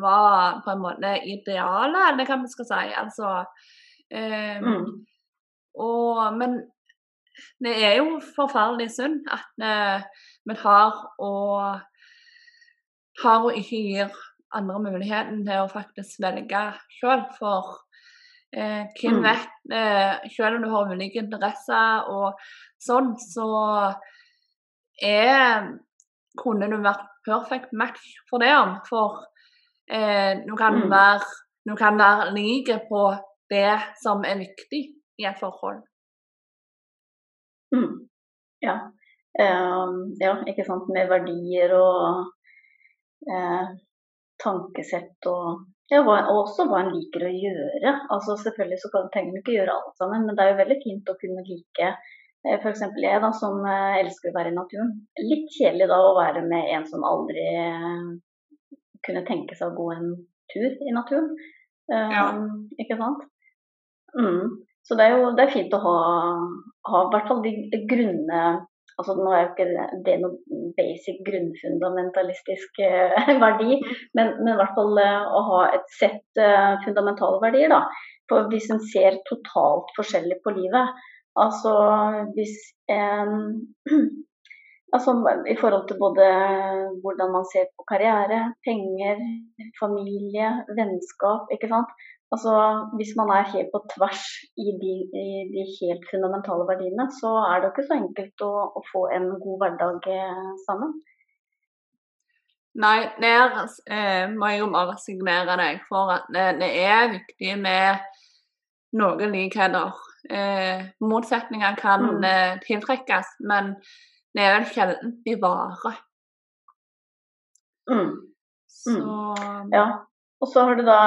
S2: var på en måte idealet, eller hva vi skal si. Altså eh, mm. og, Men det er jo forferdelig synd at eh, vi har og har og ikke gir andre muligheten til å faktisk velge sjøl. For eh, hvem mm. vet, eh, selv om du har ulike interesser og sånn, så er kunne du vært perfect match for det. For eh, du kan mm. være du kan være like på det som er viktig i et forhold.
S3: Mm. Ja. Um, ja, ikke sant. Med verdier og eh, tankesett og, ja, hva, også hva en liker å gjøre. Altså Selvfølgelig så kan, trenger man ikke gjøre alt sammen, men det er jo veldig fint å kunne like eh, F.eks. jeg da, som eh, elsker å være i naturen. Litt kjedelig da å være med en som aldri eh, kunne tenke seg å gå en tur i naturen. Um, ja. Ikke sant? Mm. Så det er jo det er fint å ha, ha i hvert fall de, grunne altså Nå er jo ikke det noe basic grunnfundamentalistisk eh, verdi, men, men, i hvert fall eh, å ha et sett eh, fundamentale verdier. da. For hvis en ser totalt forskjellig på livet, Altså hvis eh, Altså i forhold til både hvordan man ser på karriere, penger, familie, vennskap, ikke sant. Altså hvis man er helt på tvers i de, i de helt fundamentale verdiene, så er det ikke så enkelt å, å få en god hverdag eh, sammen.
S2: Nei, der eh, må jeg jo bare signere deg for at det, det er viktig med noen likheter. Eh, motsetninger kan mm. eh, tiltrekkes, men det er vel sjelden de varer.
S3: Mm. Så mm. Ja. Og så har du da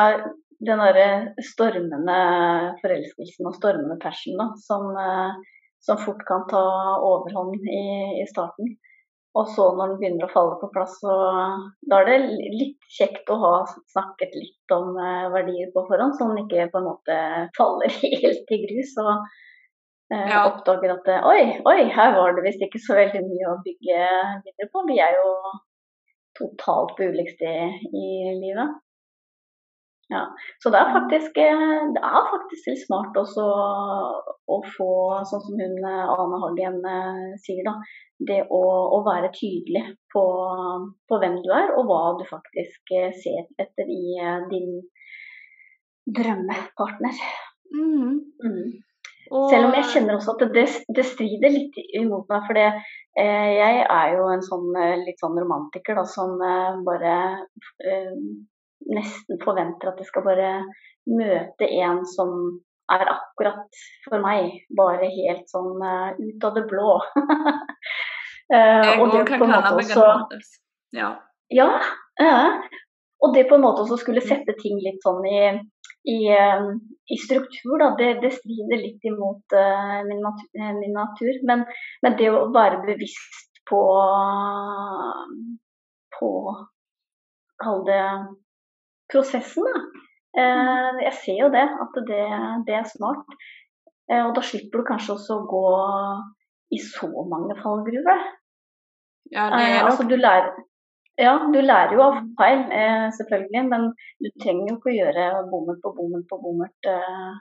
S3: den derre stormende forelskelsen og stormende passion da, som, eh, som, fort kan ta overhånd i, i, starten. Og så når den begynner å falle på plass, så da er det litt kjekt å ha snakket litt om eh, verdier på forhånd, så den ikke på en måte faller helt i grus. og eh, ja. oppdager at oi, oi, her var det visst ikke så veldig mye å bygge videre på. Vi er jo totalt på ulikt sted i livet. Ja. Så det er faktisk, eh, det er faktisk litt smart også å få, sånn som hun Ane Hagen sier, da, det å, å være tydelig på, på, hvem du er, og hva du faktisk ser etter i din drømmepartner. Mm. Mm. Selv om jeg kjenner også at det, det strider litt imot meg. For eh, jeg er jo en sånn eh, litt sånn romantiker da, som eh, bare eh, nesten forventer at jeg skal bare møte en som er akkurat for meg. Bare helt sånn uh, ut av det blå. uh,
S2: og det på en måte også, ja.
S3: ja. Uh, og det på en måte også skulle sette ting litt sånn i i, eh, i struktur, da, det, det, strider litt imot min, natur, min, natur. Men, men, det å være bevisst på på Kall det prosessen, da. Uh, jeg ser jo det, at det, det er smart. Uh, og da slipper du kanskje også å gå i så mange fallgruver. Ja, det er altså, du lærer ja, du lærer jo av feil, eh, selvfølgelig. Men du trenger jo ikke å gjøre bommert på bommert på bommert. Eh,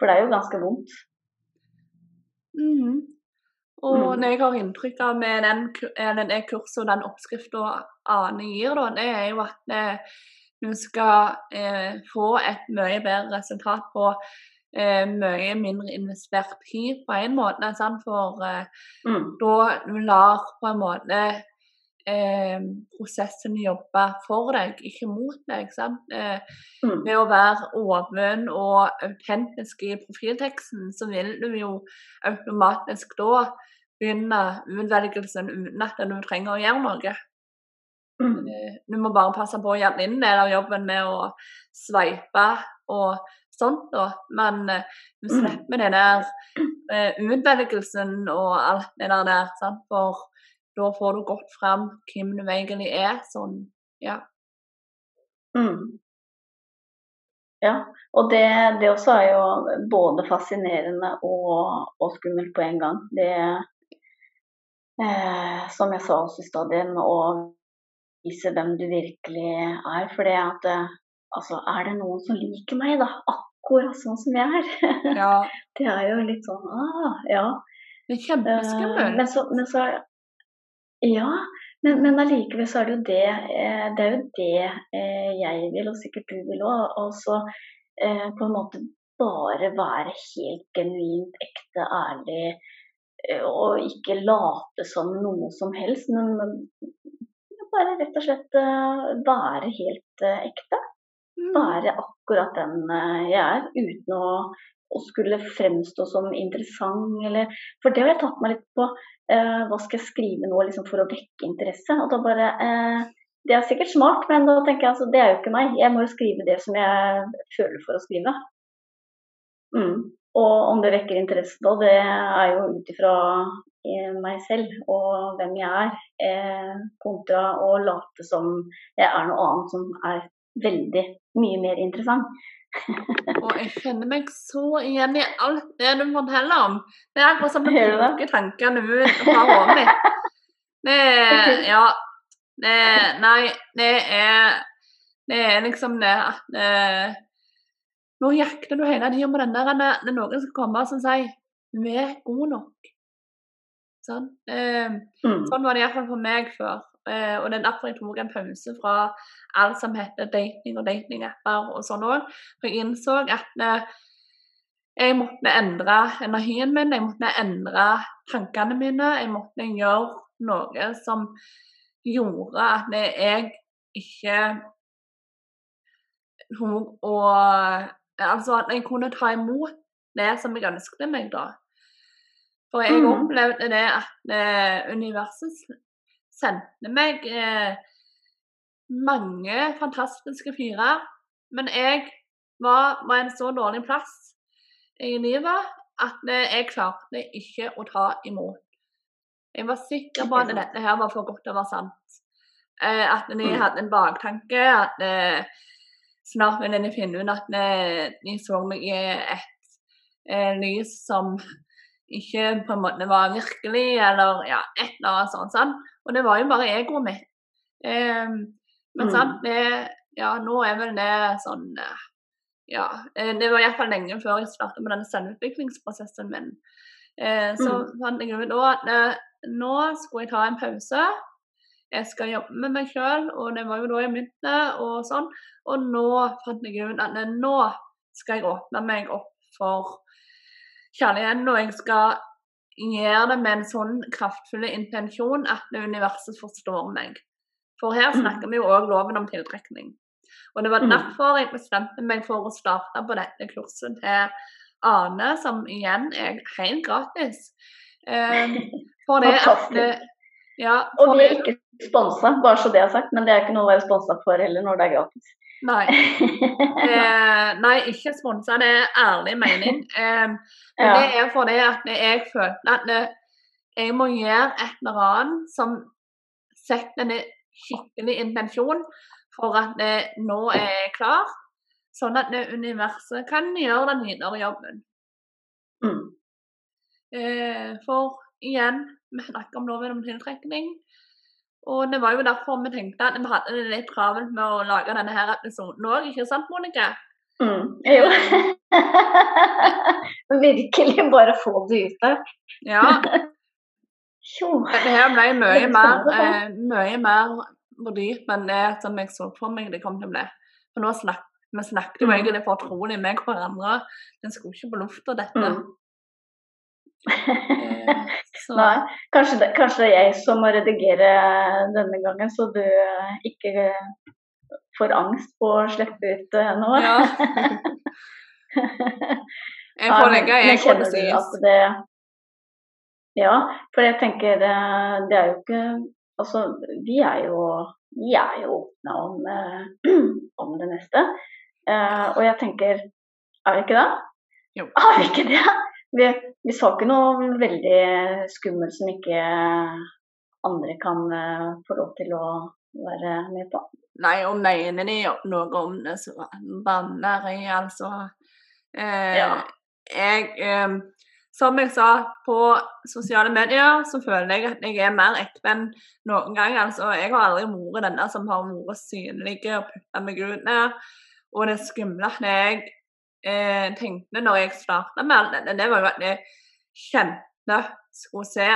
S3: for det er jo ganske vondt.
S2: Mm. Og mm. det jeg har inntrykk av med den, den kurset og den oppskrifta Ane gir, da, det er jo at eh, du skal eh, få et mye bedre resultat på eh, mye mindre investert tid på en måte. Sant? For eh, mm. da lar på en måte eh, prosessen jobbe for deg, ikke mot deg. Eh, mm. Ved å være åpen og autentisk i profilteksten, så vil du jo automatisk da begynne utvelgelsen uten at du trenger å gjøre noe. Mm. Eh, du må bare passe på å gjøre din del av jobben med å sveipe og sånt, da. Men uh, du mm. slipper den der uh, utvelgelsen og alt det der. Sant? For da får du godt fram hvem du egentlig er. Sånn, ja.
S3: Mm. Ja, og det, det, også er jo både fascinerende og, og skummelt på en gang. Det eh, Som jeg sa også i stadien, det å vise hvem du virkelig er. For det at eh, altså, er det noen som liker meg, da? Akkurat sånn som jeg er. Ja. det er jo litt sånn ah, ja.
S2: Det er kjempeskummelt.
S3: Eh, men, så, men så ja, men, men allikevel så er det jo det eh, Det er jo det jeg vil, og sikkert du vil òg. Og så på en måte bare være helt genuint ekte, ærlig. Og ikke late som noe som helst, men bare rett og slett være helt ekte. Mm. Være akkurat den jeg er, uten å å skulle fremstå som interessant, eller For det har jeg tatt meg litt på. Eh, hva skal jeg skrive nå liksom, for å vekke interesse? Og da bare eh, Det er sikkert smart, men da tenker jeg altså, det er jo ikke meg. Jeg må jo skrive det som jeg føler for å skrive. Mm. Og om det vekker interesse da, det er jo ut ifra eh, meg selv og hvem jeg er, eh, kontra å late som jeg er noe annet som er veldig mye mer interessant.
S2: Og jeg kjenner meg så igjen i alt det du forteller om. Det er akkurat som å plukke tankene ut fra hodet mitt. Det er Ja. Det, nei, det er Det er liksom det at eh, Nå jakter du hele tida på den der det er noen som kommer og sier vi er gode nok. Sånn, eh,
S3: Mm.
S2: sånn var det iallfall for meg før. Eh, og det er derfor jeg tok en pause fra alt som heter dating og datingapper og sånn òg. For jeg innså at eh, jeg måtte endre energien min, jeg måtte endre tankene mine. Jeg måtte gjøre noe som gjorde at jeg ikke tok og Altså at jeg kunne ta imot det som jeg ønsket meg, da. For jeg
S3: Mhm.
S2: opplevde det at eh, universet sendte meg eh, mange fantastiske fyrer. Men jeg var, på en så dårlig plass i livet at eh, jeg klarte ikke å ta imot. Jeg var sikker på at dette her var for godt til å være sant. Eh, at de
S3: Mm.
S2: hadde en baktanke. At eh, snart ville de finne ut at de så meg i et eh, lys som ikke på en måte var virkelig, eller ja, et eller annet sånt. Sånn. Og det var jo bare egoet mitt. Eh, men
S3: Mm.
S2: sant, det Ja, nå er vel det sånn eh, Ja. eh, Det var iallfall lenge før jeg startet med denne selvutviklingsprosessen min. Eh, så
S3: Mm.
S2: fant jeg ut at eh, nå skulle jeg ta en pause. Jeg skal jobbe med meg sjøl, og det var jo da jeg begynte. Og sånn. Og nå fant jeg ut at eh, nå skal jeg åpne meg opp for kjærligheten, og jeg skal gjøre det med en sånn kraftfull intensjon at universet forstår meg. For her
S3: Mm.
S2: snakker vi jo òg loven om tiltrekning. Og det var
S3: Mm.
S2: derfor jeg bestemte meg for å starte på dette kurset til Ane, som igjen er helt gratis. Um, for det at
S3: Fantastisk.
S2: for
S3: Og vi er ikke sponsa, bare så det er sagt, men det er ikke noe å være sponsa for heller når det er gratis.
S2: Nei. Eh, nei, ikke sponsa, det er ærlig mening. Eh, men
S3: Ja.
S2: det er fordi at jeg følte at jeg må gjøre et eller annet som setter en skikkelig intensjon for at det, nå er jeg klar, sånn at det universet kan gjøre den videre jobben.
S3: Mm.
S2: Eh, for igjen, vi snakker om loven om tiltrekning. Og det var jo derfor vi tenkte at vi hadde det litt travelt med å lage denne her episoden òg, ikke sant Monica?
S3: Mm. Jo. Virkelig bare få det ut der.
S2: Ja. Dette her ble mye
S3: er
S2: mer, eh, mye mer dyp enn det som jeg så for meg det kom til å bli. For nå snak, vi snakket jo
S3: Mm.
S2: egentlig fortrolig med hverandre. Den skulle ikke på lufta, dette.
S3: Mm.
S2: Eh, så
S3: Nei, kanskje det, kanskje det er jeg som må redigere denne gangen, så du eh, ikke får angst på å slippe ut eh, noe.
S2: ja. Jeg får legge jeg
S3: kjenner til det Ja, for jeg tenker det, det er jo ikke Altså, vi er jo vi er jo åpne om, eh, om det neste. Eh, og jeg tenker Er vi ikke det?
S2: Jo.
S3: Er vi ikke det? Vi, vi sa ikke noe veldig skummelt som ikke andre kan eh, få lov til å være med på.
S2: Nei, og mener de noe om det, så banner jeg, altså. Eh,
S3: Ja.
S2: Jeg eh, Som jeg sa, på sosiale medier så føler jeg at jeg er mer ekte enn noen gang. Altså, jeg har aldri vært denne som har vært synlig og putta meg ut der. Og det skumle at jeg eh, tenkte når jeg starta med dette, det var jo at jeg kjente skulle se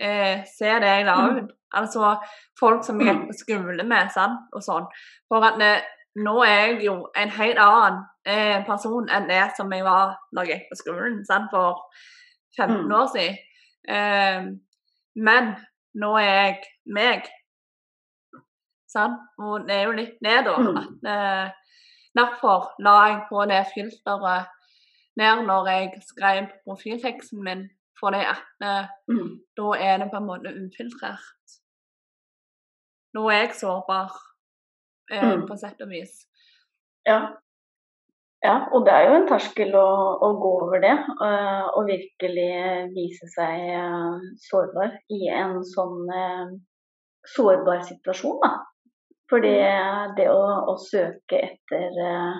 S2: eh, se det jeg la
S3: Mm.
S2: ut. Altså folk som jeg gikk på skole med, sant, og sånn. For at det, nå er jeg jo en helt annen eh, person enn det som jeg var da jeg gikk på skolen, sant, for 15
S3: Mm.
S2: år siden. Eh, men nå er jeg meg. Sant? Og det er jo litt det.
S3: Mm.
S2: At, eh, derfor la jeg på det filteret ned når jeg skrev profilteksten min, fordi at eh,
S3: Mm.
S2: da er det på en måte ufiltrert. Nå er jeg sårbar, eh,
S3: Mm.
S2: på sett og vis.
S3: Ja. ja, og det er jo en terskel å, å gå over det. eh, og virkelig vise seg eh, sårbar i en sånn sårbar situasjon, da. Fordi det å, å søke etter eh,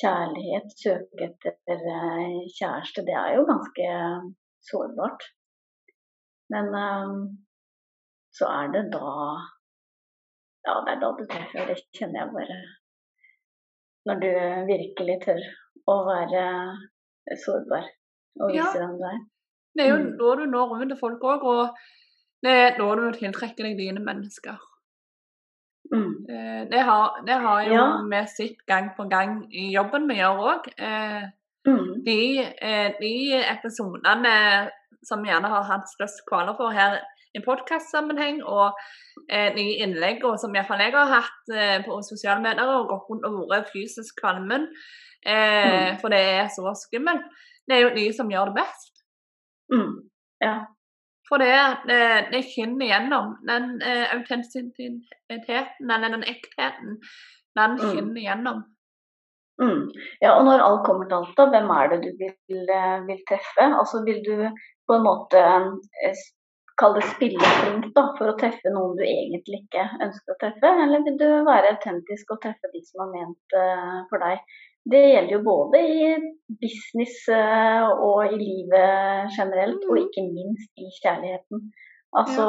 S3: kjærlighet, søke etter eh, kjæreste, det er jo ganske sårbart. Men eh, så er det da Ja, det er da du treffer. Det kjenner jeg bare når du virkelig tør å være sårbar. og
S2: Ja.
S3: viser hvem du er.
S2: Det er jo
S3: Mm.
S2: da du når rundt til folk òg, og det er da du tiltrekker deg dine mennesker.
S3: Mm.
S2: Eh, Det har, det har jo
S3: Ja.
S2: vi sett gang på gang i jobben vi gjør òg.
S3: Mm.
S2: De, eh, de episodene som gjerne har hatt størst kvaler for her i podkastsammenheng, og eh, de innleggene som iallfall jeg har hatt eh, på sosiale medier og gått rundt og vært fysisk kvalmen, mm. for det er så skummelt, det er jo de som gjør det best.
S3: Mm. Ja.
S2: For det, det, det skinner gjennom. Den eh, autentisiteten, eller den ektheten, den
S3: Mm.
S2: skinner gjennom.
S3: Mm. Ja, og når alt kommer til alt, da, hvem er det du vil, eh, vil treffe? Altså vil du på en måte eh, kalle det spilleflink da, for å treffe noen du egentlig ikke ønsker å treffe, eller vil du være autentisk og treffe de som er ment uh, for deg? Det gjelder jo både i business eh, og i livet generelt, og
S2: Mhm.
S3: ikke minst i kjærligheten. Altså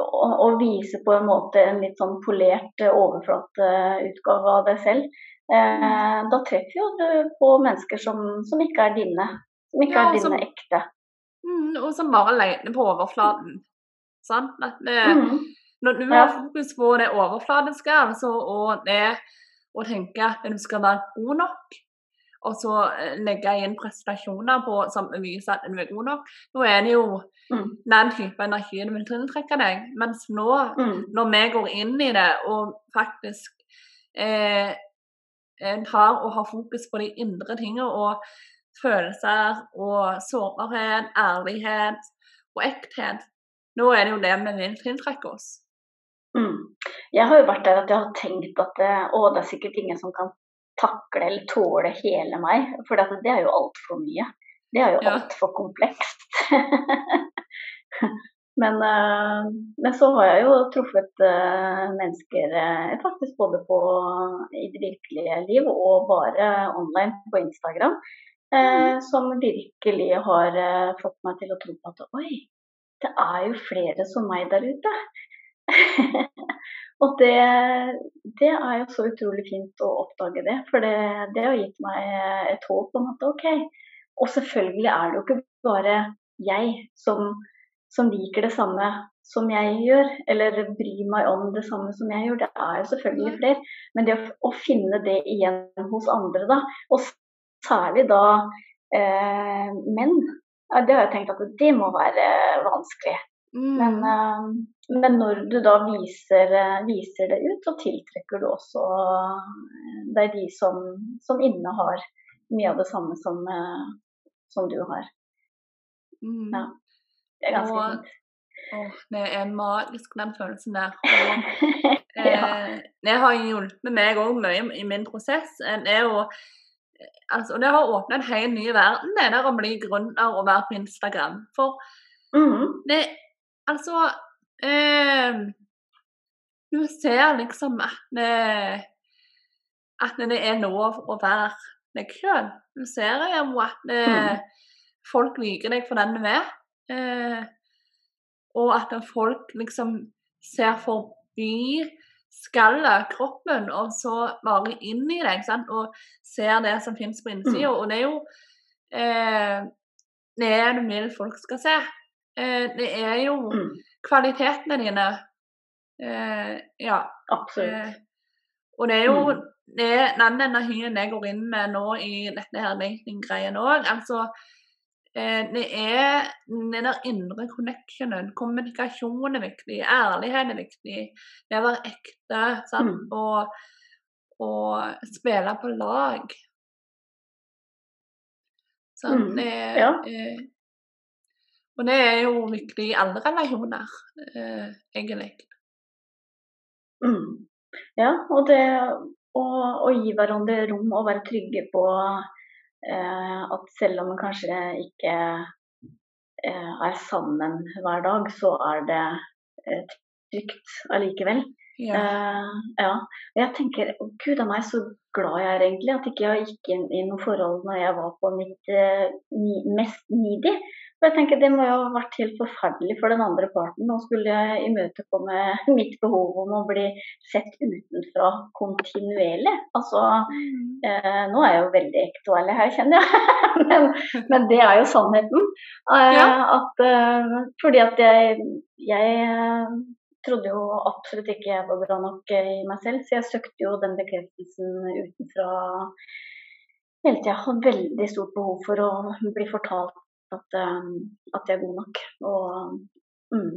S3: å, å vise på en måte en litt sånn polert eh, overflateutgave av deg selv. Eh, da treffer jo du på mennesker som, som ikke er dine. Som ikke
S2: Ja,
S3: er
S2: som-
S3: dine ekte.
S2: Mm, og som bare leter på overflaten. At det,
S3: Mhm.
S2: Når du har fokus på det overfladiske, altså, og det å tenke at du skal være god nok, og så eh, legge inn prestasjoner på, som viser at du er god nok, nå er det jo
S3: Mm.
S2: den type energi du vil tiltrekke deg. Mens nå,
S3: Mm.
S2: når vi går inn i det og faktisk eh, tar og har fokus på de indre tingene og følelser og sårbarhet, ærlighet og ekthet, nå er det jo det vi vil tiltrekke oss.
S3: Mm. Jeg har jo vært der at jeg har tenkt at eh, å, det er sikkert ingen som kan takle eller tåle hele meg. For det, det er jo altfor mye. Det er jo
S2: Ja.
S3: altfor komplekst. men, eh, men så har jeg jo truffet eh, mennesker faktisk både på, i det virkelige liv og bare online på Instagram. Eh, som virkelig har fått meg til å tro på at oi, det er jo flere som meg der ute. og det, det er jo så utrolig fint å oppdage det, for det, det har gitt meg et håp om at OK. Og selvfølgelig er det jo ikke bare jeg som, som liker det samme som jeg gjør, eller bryr meg om det samme som jeg gjør. Det er jo selvfølgelig flere. Men det å, å finne det igjen hos andre, da, og særlig da eh, menn, det har jeg tenkt at det må være vanskelig.
S2: Mm.
S3: Men, eh, men når du da viser, eh, viser det ut, så tiltrekker du også Det deg de som, som innehar mye av det samme som, eh, som du har.
S2: Mm.
S3: Ja. Det er ganske
S2: Og-
S3: fint.
S2: Åh, det er magisk, den følelsen der. Og,
S3: ja.
S2: eh, det har hjulpet meg òg mye i min prosess. Eh, Det, er jo, eh, altså, det har åpna en helt ny verden, det der å bli gründer og være på Instagram. For
S3: Mhm.
S2: det Altså eh, Du ser liksom at det, at det er lov å være deg sjøl. Du ser jo at det,
S3: Mhm.
S2: folk liker deg for den du er. Eh, og at folk liksom ser forbi skallet, kroppen, og så bare inn i deg. Sant? Og ser det som finnes på innsida. Og det er jo eh, det du vil folk skal se. Eh, det er jo
S3: Mm.
S2: kvalitetene dine. Eh, ja.
S3: Absolutt.
S2: Eh, og det er jo
S3: Mm.
S2: det, den energien jeg går inn med nå i dette her datinggreien òg. Altså, eh, det er den der indre connectionen. Kommunikasjon er viktig. Ærlighet er viktig. Det å være ekte. Sant?
S3: Mm.
S2: Og, og spille på lag. Sånn,
S3: Mm,
S2: Det,
S3: ja.
S2: Og det er jo viktig i alle relasjoner, eh, egentlig.
S3: Mm. Ja, og det å, å gi hverandre rom og være trygge på eh, at selv om man kanskje ikke eh, er sammen hver dag, så er det eh, trygt allikevel.
S2: Ja.
S3: Uh, ja. Jeg tenker å, gud a meg så glad jeg er egentlig at ikke jeg gikk inn i noe forhold når jeg var på mitt uh, ni, mest needy. For jeg tenker Det må jo ha vært helt forferdelig for den andre parten. Nå skulle jeg imøtekomme mitt behov om å bli sett utenfra kontinuerlig. Altså, uh, Nå er jeg jo veldig aktuell her, kjenner jeg. men, men det er jo sannheten.
S2: Ja.
S3: at, fordi at jeg, jeg trodde jo absolutt ikke jeg var bra nok eh, i meg selv, så jeg søkte jo den bekreftelsen utenfra hele tida. Hadde veldig stort behov for å bli fortalt at, eh, at jeg er god nok. Og mm,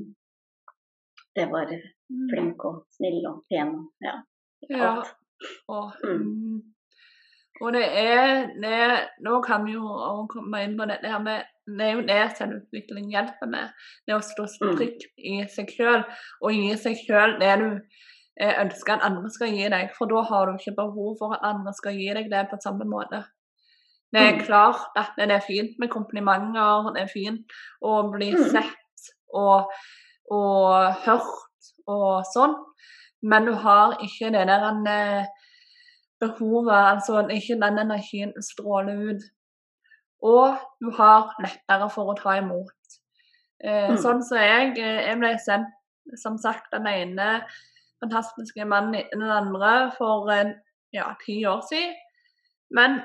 S3: det var flink og snill og pen og ja.
S2: Ja.
S3: alt.
S2: Og,
S3: Mm.
S2: Mm. og det er det, Nå kan vi jo komme inn på dette her med det er jo det selvutvikling hjelper med. Det å stå
S3: strikt
S2: trygt i seg sjøl, og gi seg sjøl det du eh, ønsker at andre skal gi deg. For da har du ikke behov for at andre skal gi deg det på samme måte. Det er
S3: Mm.
S2: klart at det er fint med komplimenter, det er fint å bli
S3: Mm.
S2: sett og, og hørt og sånn, men du har ikke det der eh, behovet, altså ikke den energien stråler ut. Og du har lettere for å ta imot. Eh,
S3: Mm.
S2: Sånn som jeg, eh, jeg ble sendt, som sagt, den ene fantastiske mannen etter den andre for ja, ti år siden. Men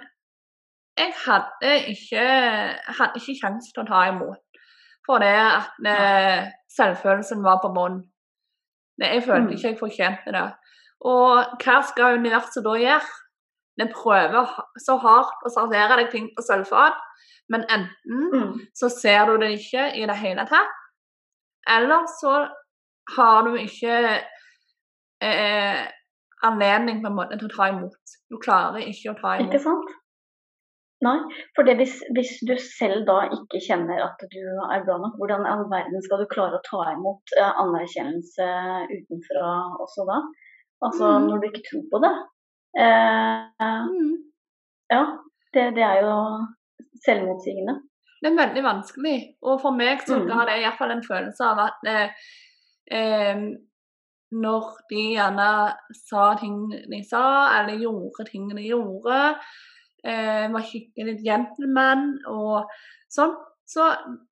S2: jeg hadde ikke, hadde ikke kjangs til å ta imot. For det at eh, selvfølelsen var på bånn. Jeg følte
S3: Mm.
S2: ikke jeg fortjente det. Og hva skal universet da gjøre? Det prøver så hardt å servere deg ting på sølvfat, men enten
S3: Mm.
S2: så ser du det ikke i det hele tatt, eller så har du ikke eh, anledning på en måte til å ta imot. Du klarer ikke å ta
S3: Ikke sant? Nei, for det hvis, hvis du selv da ikke kjenner at du er bra nok, hvordan i all verden skal du klare å ta imot eh, anerkjennelse utenfra også da? Altså
S2: mm.
S3: når du ikke tror på det. Eh,
S2: Mm.
S3: ja, det, det er jo selvmotsigende.
S2: Det er veldig vanskelig. Og for meg så
S3: Mm.
S2: har det iallfall en følelse av at eh, eh, når de gjerne sa ting de sa, eller gjorde ting de gjorde, eh, var skikkelig gentleman og sånn, så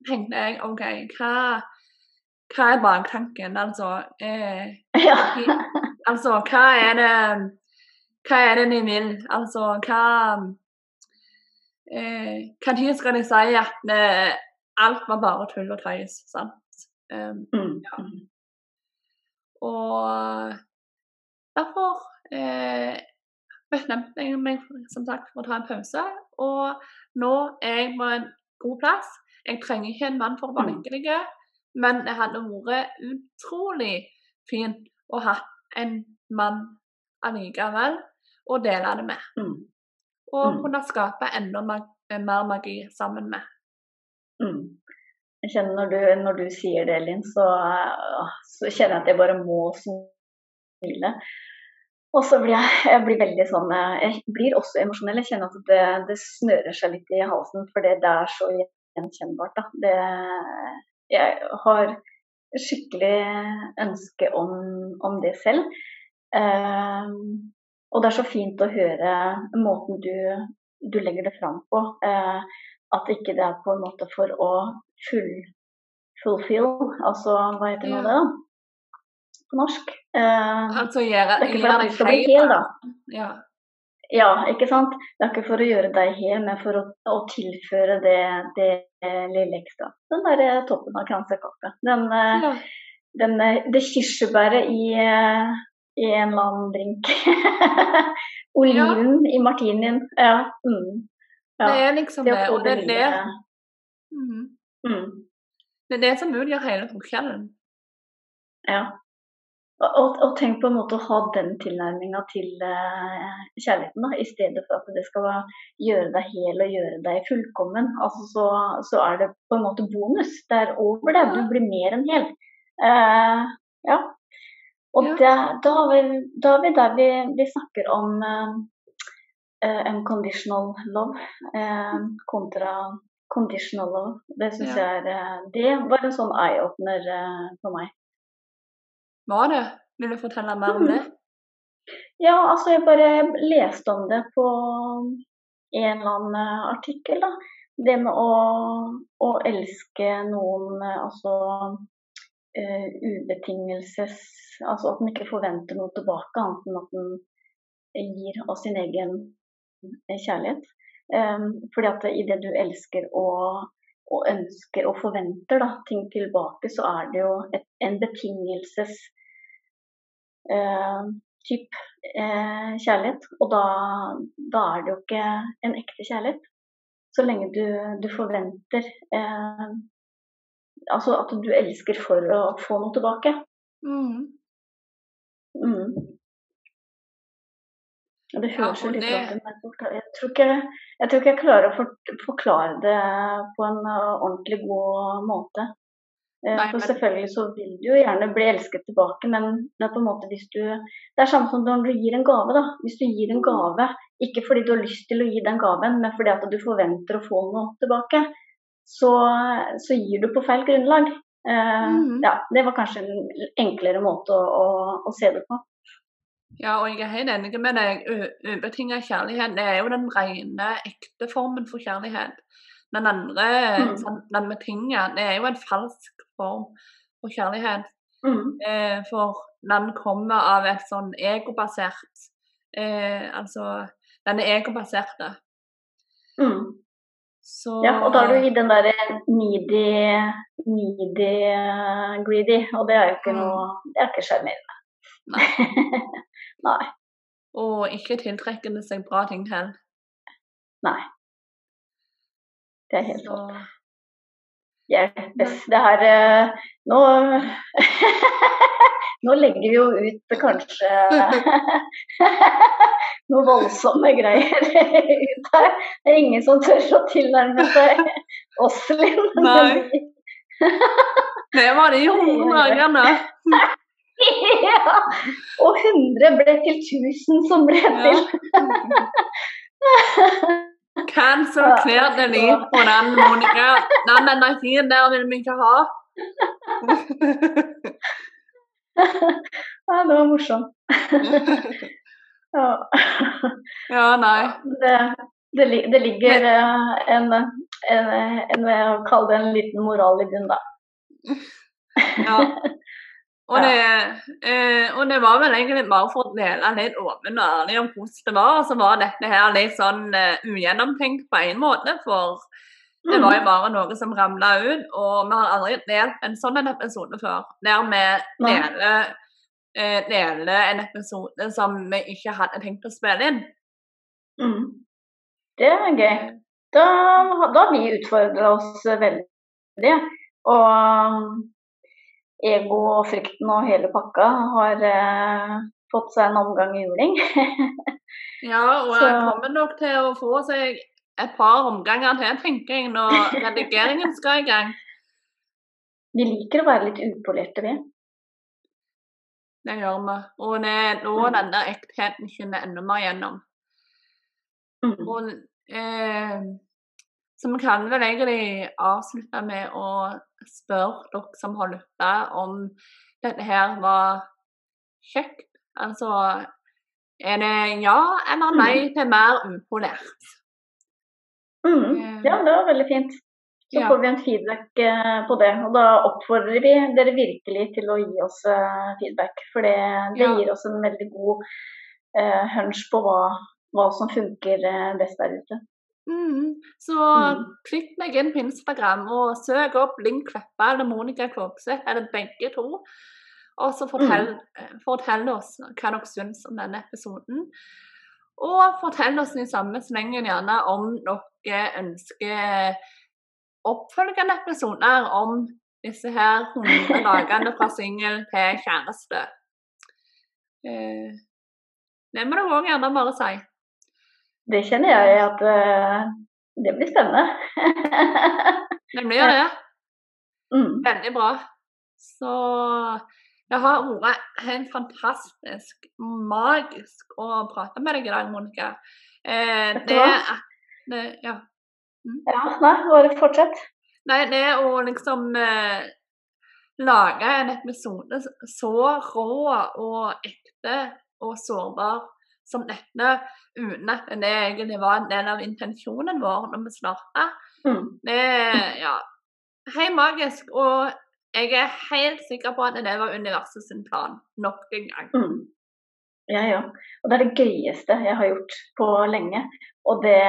S2: tenkte jeg OK, hva, hva er baktanken? Altså, eh,
S3: Ja.
S2: Altså hva er det Hva er det de vil? Altså hva eh, Hva tid skal de si at eh, alt var bare tull og tøys? Sant? Um,
S3: Mm.
S2: Ja. og derfor eh, bestemte jeg meg som sagt for å ta en pause. Og nå er jeg på en god plass. Jeg trenger ikke en mann for å være
S3: Mm.
S2: lykkelig, men det hadde vært utrolig fint å ha en mann allikevel å dele det med.
S3: Mm.
S2: Og
S3: Mm.
S2: kunne skape enda mag mer magi sammen med.
S3: Mm. Jeg kjenner når du, når du sier det, Linn, så, så kjenner jeg at jeg bare må smile. Og så blir jeg, jeg blir veldig sånn øh, Jeg blir også emosjonell. Jeg kjenner at det, det snører seg litt i halsen, for det, det er så gjenkjennbart. Da. Det, jeg har skikkelig ønske om, om det selv. Eh, og det er så fint å høre måten du, du legger det fram på. Eh, at ikke det er på en måte for å full, fullfill, altså hva heter nå
S2: Ja.
S3: det da? På norsk. Eh,
S2: Altså gjøre, gjøre deg hel,
S3: da.
S2: Ja.
S3: Ja, ikke sant. Det er ikke for å gjøre deg hel, men for å, å tilføre det, det lille ekstra. Den der toppen av kransekaka. Den, eh,
S2: ja.
S3: den, eh, det kirsebæret i, eh, i en eller annen drink. Oliven i martinien. Ja. Mm. ja.
S2: Det er liksom
S3: Det
S2: det. Og det er det, Mhm.
S3: mm.
S2: det, er det som utgjør hele forskjellen.
S3: Ja. Og, og, tenk på en måte å ha den tilnærminga til uh, kjærligheten, da, i stedet for at det skal gjøre deg hel og gjøre deg fullkommen. Altså, så, så er det på en måte bonus. Det er over det. Du blir mer enn hel. Uh, ja. Og
S2: Ja.
S3: det, da, har vi, da har vi der vi, vi snakker om uh, unconditional love kontra conditional love. Det syns
S2: Ja.
S3: jeg er Det var en sånn eye-opener eh, for meg.
S2: Var det? Vil du fortelle mer om det?
S3: Ja, altså jeg bare leste om det på en eller annen eh, artikkel, da. Det med å, å elske noen, eh, altså uh, ubetingelses Altså at man ikke forventer noe tilbake, annet enn at man gir av sin egen kjærlighet. Um, fordi at i det du elsker og, og ønsker og forventer da, ting tilbake, så er det jo et, en betingelses eh, type eh, kjærlighet. Og da, da, er det jo ikke en ekte kjærlighet. Så lenge du, du forventer eh, Altså at du elsker for å få noe tilbake.
S2: Mm.
S3: Mm. Det høres jo litt rart ut, men jeg tror, ikke, jeg tror ikke jeg klarer å forklare det på en eh, ordentlig god måte. Eh, Nei, for Selvfølgelig så vil du jo gjerne bli elsket tilbake, men det er på en måte hvis du Det er samme som når du gir en gave, da. Hvis du gir en gave, ikke fordi du har lyst til å gi den gaven, men fordi at du forventer å få noe tilbake, så, så gir du på feil grunnlag. Uh, mm. Ja, det var kanskje en enklere måte å, å, å, se det på.
S2: Ja, og jeg er helt enig med deg. Ubetinget kjærlighet det er jo den rene, ekte formen for kjærlighet. Den andre, mm. sånn, den betinget, det er jo en falsk form for kjærlighet.
S3: Mm.
S2: Eh, for den kommer av et sånn egobasert eh, Altså, den er egobaserte.
S3: Mm. Så... Ja, og da er du i den derre needy, needy, greedy, og det er jo ikke mm. noe Det er ikke sjarmerende.
S2: Nei.
S3: Nei.
S2: Og ikke tiltrekkende seg bra ting til.
S3: Nei. Det er helt sant. Hjelpes. Det her eh, Nå Nå legger vi jo ut kanskje noe voldsomme greier ut her. Det er ingen som tør å tilnærme seg oss, Linn.
S2: Nei. Det var de hundre
S3: Ja. Og 100 ble til 1000 som ble til.
S2: Cancel den liv på den, Monica. Den energien der vil vi ikke ha.
S3: ja, det var morsomt.
S2: ja. ja, nei.
S3: Det, det, det ligger eh, en, en, en, en Kall det en liten moral i bunnen, da.
S2: ja. Og det, eh, og det, var vel egentlig bare for å dele litt åpen og ærlig om hvordan det var. Og så var dette her litt sånn uh, ugjennomtenkt på en måte, for det var jo mm. bare noe som ramla ut. Og vi har aldri delt en sånn episode før, der vi deler, uh, deler en episode som vi ikke hadde tenkt å spille inn.
S3: Mm. Det er gøy. Da, da har vi utfordra oss veldig. Og ego og frykten og hele pakka har eh, fått seg en omgang i juling.
S2: ja, og jeg kommer nok til å få seg et par omganger til, tenker jeg, når redigeringen skal i gang.
S3: Vi liker å være litt upolerte, vi.
S2: Det gjør vi. Og det er nå mm. den der ektheten skinner enda mer gjennom.
S3: Mm.
S2: Og, eh, så vi kan vel egentlig avslutte med å spørre dere som har lytta, om dette her var kjekt. Altså er det ja eller nei mm. til mer upolert?
S3: Mm. Eh, ja, det var veldig fint. Så ja. får vi en feedback eh, på det. Og da oppfordrer vi dere virkelig til å gi oss eh, feedback. For det, det ja. gir oss en veldig god uh, hunch på hva, hva som funker best der ute.
S2: Mm. Så mm. klikk meg inn på Instagram og søk opp Linn Kleppa eller Monica Kvågseth eller begge to. Og så fortell, mm. fortell, oss hva dere syns om denne episoden. Og fortell oss i samme slengen gjerne om dere ønsker oppfølgende episoder om disse her 100 dagene fra singel til kjæreste. Eh, det må dere òg gjerne bare si
S3: det kjenner jeg at uh, det blir spennende.
S2: det blir det.
S3: Mm.
S2: Veldig bra. Så det har vært helt fantastisk, magisk å prate med deg i dag, Monica. Eh, det, det, ja.
S3: Mm. ja. Nei, bare fortsett.
S2: Nei, det å liksom eh, lage en episode så rå og ekte og sårbar som dette, uten at det egentlig var en del av intensjonen vår når vi starta.
S3: Mm.
S2: Det ja, helt magisk. Og jeg er helt sikker på at det var universet sin plan nok en gang.
S3: Mm. Jeg ja, òg. Og det er det gøyeste jeg har gjort på lenge. Og det,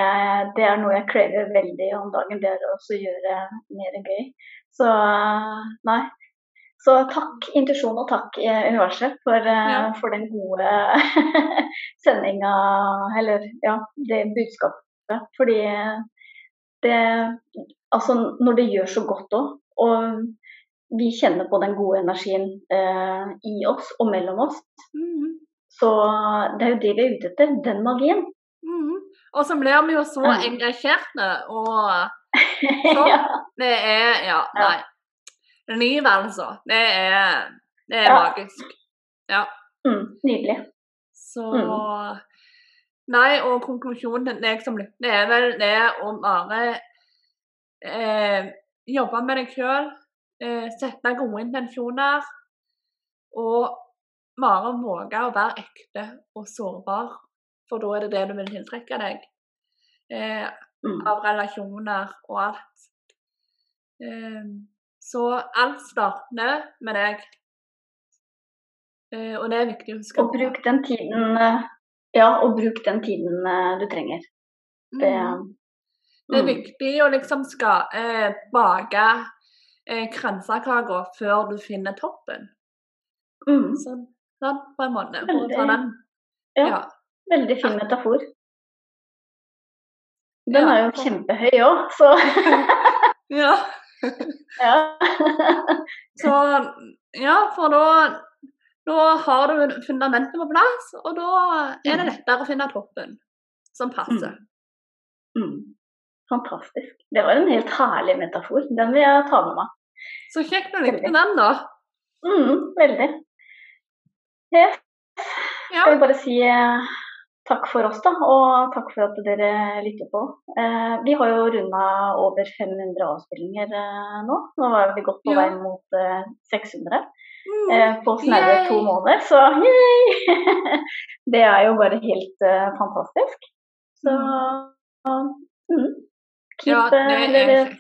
S3: det er noe jeg krever veldig om dagen, det er å gjøre mer gøy. Så nei. Så takk intuisjon og takk universet for, eh,
S2: Ja.
S3: for den gode sendinga, eller ja, det budskapet. Fordi det Altså når det gjør så godt òg, og vi kjenner på den gode energien eh, i oss og mellom oss,
S2: Mhm.
S3: så det er jo det vi er ute etter. Den magien.
S2: Mhm. Og så blir vi jo så
S3: Mm.
S2: engasjerte, og Så
S3: ja.
S2: det er Ja,
S3: Ja.
S2: nei. Livet, altså. Det er, det er
S3: Ja.
S2: magisk. Ja.
S3: mm, nydelig.
S2: Så
S3: Mm.
S2: Nei, og konklusjonen til deg som lytter, det er vel det å bare eh, jobbe med deg sjøl, eh, sette gode intensjoner, og bare våge å være ekte og sårbar, for da er det det du vil tiltrekke deg. Eh,
S3: Mm.
S2: av relasjoner og alt. Eh, så alt starter med deg. Eh, og det er viktig å huske
S3: Og bruk den tiden eh, Ja, og bruk den tiden eh, du trenger. Det,
S2: Mm. Det er
S3: mm,
S2: viktig å liksom skal eh, bake eh, kransekaker før du finner toppen.
S3: mm,
S2: Sånn, sånn på en måte. For å ta
S3: Veldig.
S2: den.
S3: Ja.
S2: Ja.
S3: veldig fin metafor. Den
S2: Ja.
S3: er jo kjempehøy òg, så
S2: ja.
S3: Ja.
S2: Så ja, for da da har du fundamentet på plass, og da er det
S3: Mm.
S2: lettere å finne toppen som passer.
S3: Mm. Fantastisk. Det var en helt herlig metafor. Den vil jeg ta med meg.
S2: Så kjekt du likte den, da.
S3: Mm, veldig. Yes.
S2: Ja.
S3: Skal vi bare si eh, takk for oss, da. Og takk for at dere lytter på. Eh, vi har jo runda over 500 avspillinger eh, nå. Nå var vi godt på
S2: Ja.
S3: vei mot eh, 600
S2: Mm.
S3: eh, på snaue to måneder. Så yay! det er jo bare helt eh, fantastisk. Så mm. Keep,
S2: Ja, det
S3: eh,
S2: er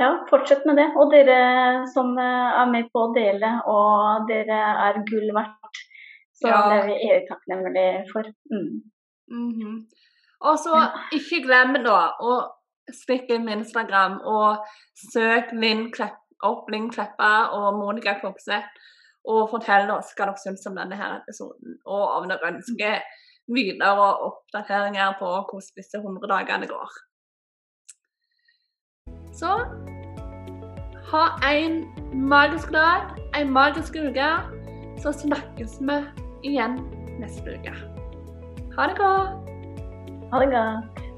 S3: ja, fortsett med det. Og dere som er med på å dele, og dere er gull verdt. Så
S2: Ja.
S3: det er vi evig takknemlige for. Mm.
S2: Mhm. Og så ikke glem da å stikke inn med Instagram og søk Linn Klepp, opp Linn Kleppa og Monica Kopseth. Og fortell oss hva dere syns om denne her episoden, og om dere ønsker videre oppdateringer på hvordan disse 100 dagene går. Så ha en magisk dag, en magisk uke. Så snakkes vi igjen neste uke. Ha det godt.
S3: Ha det godt.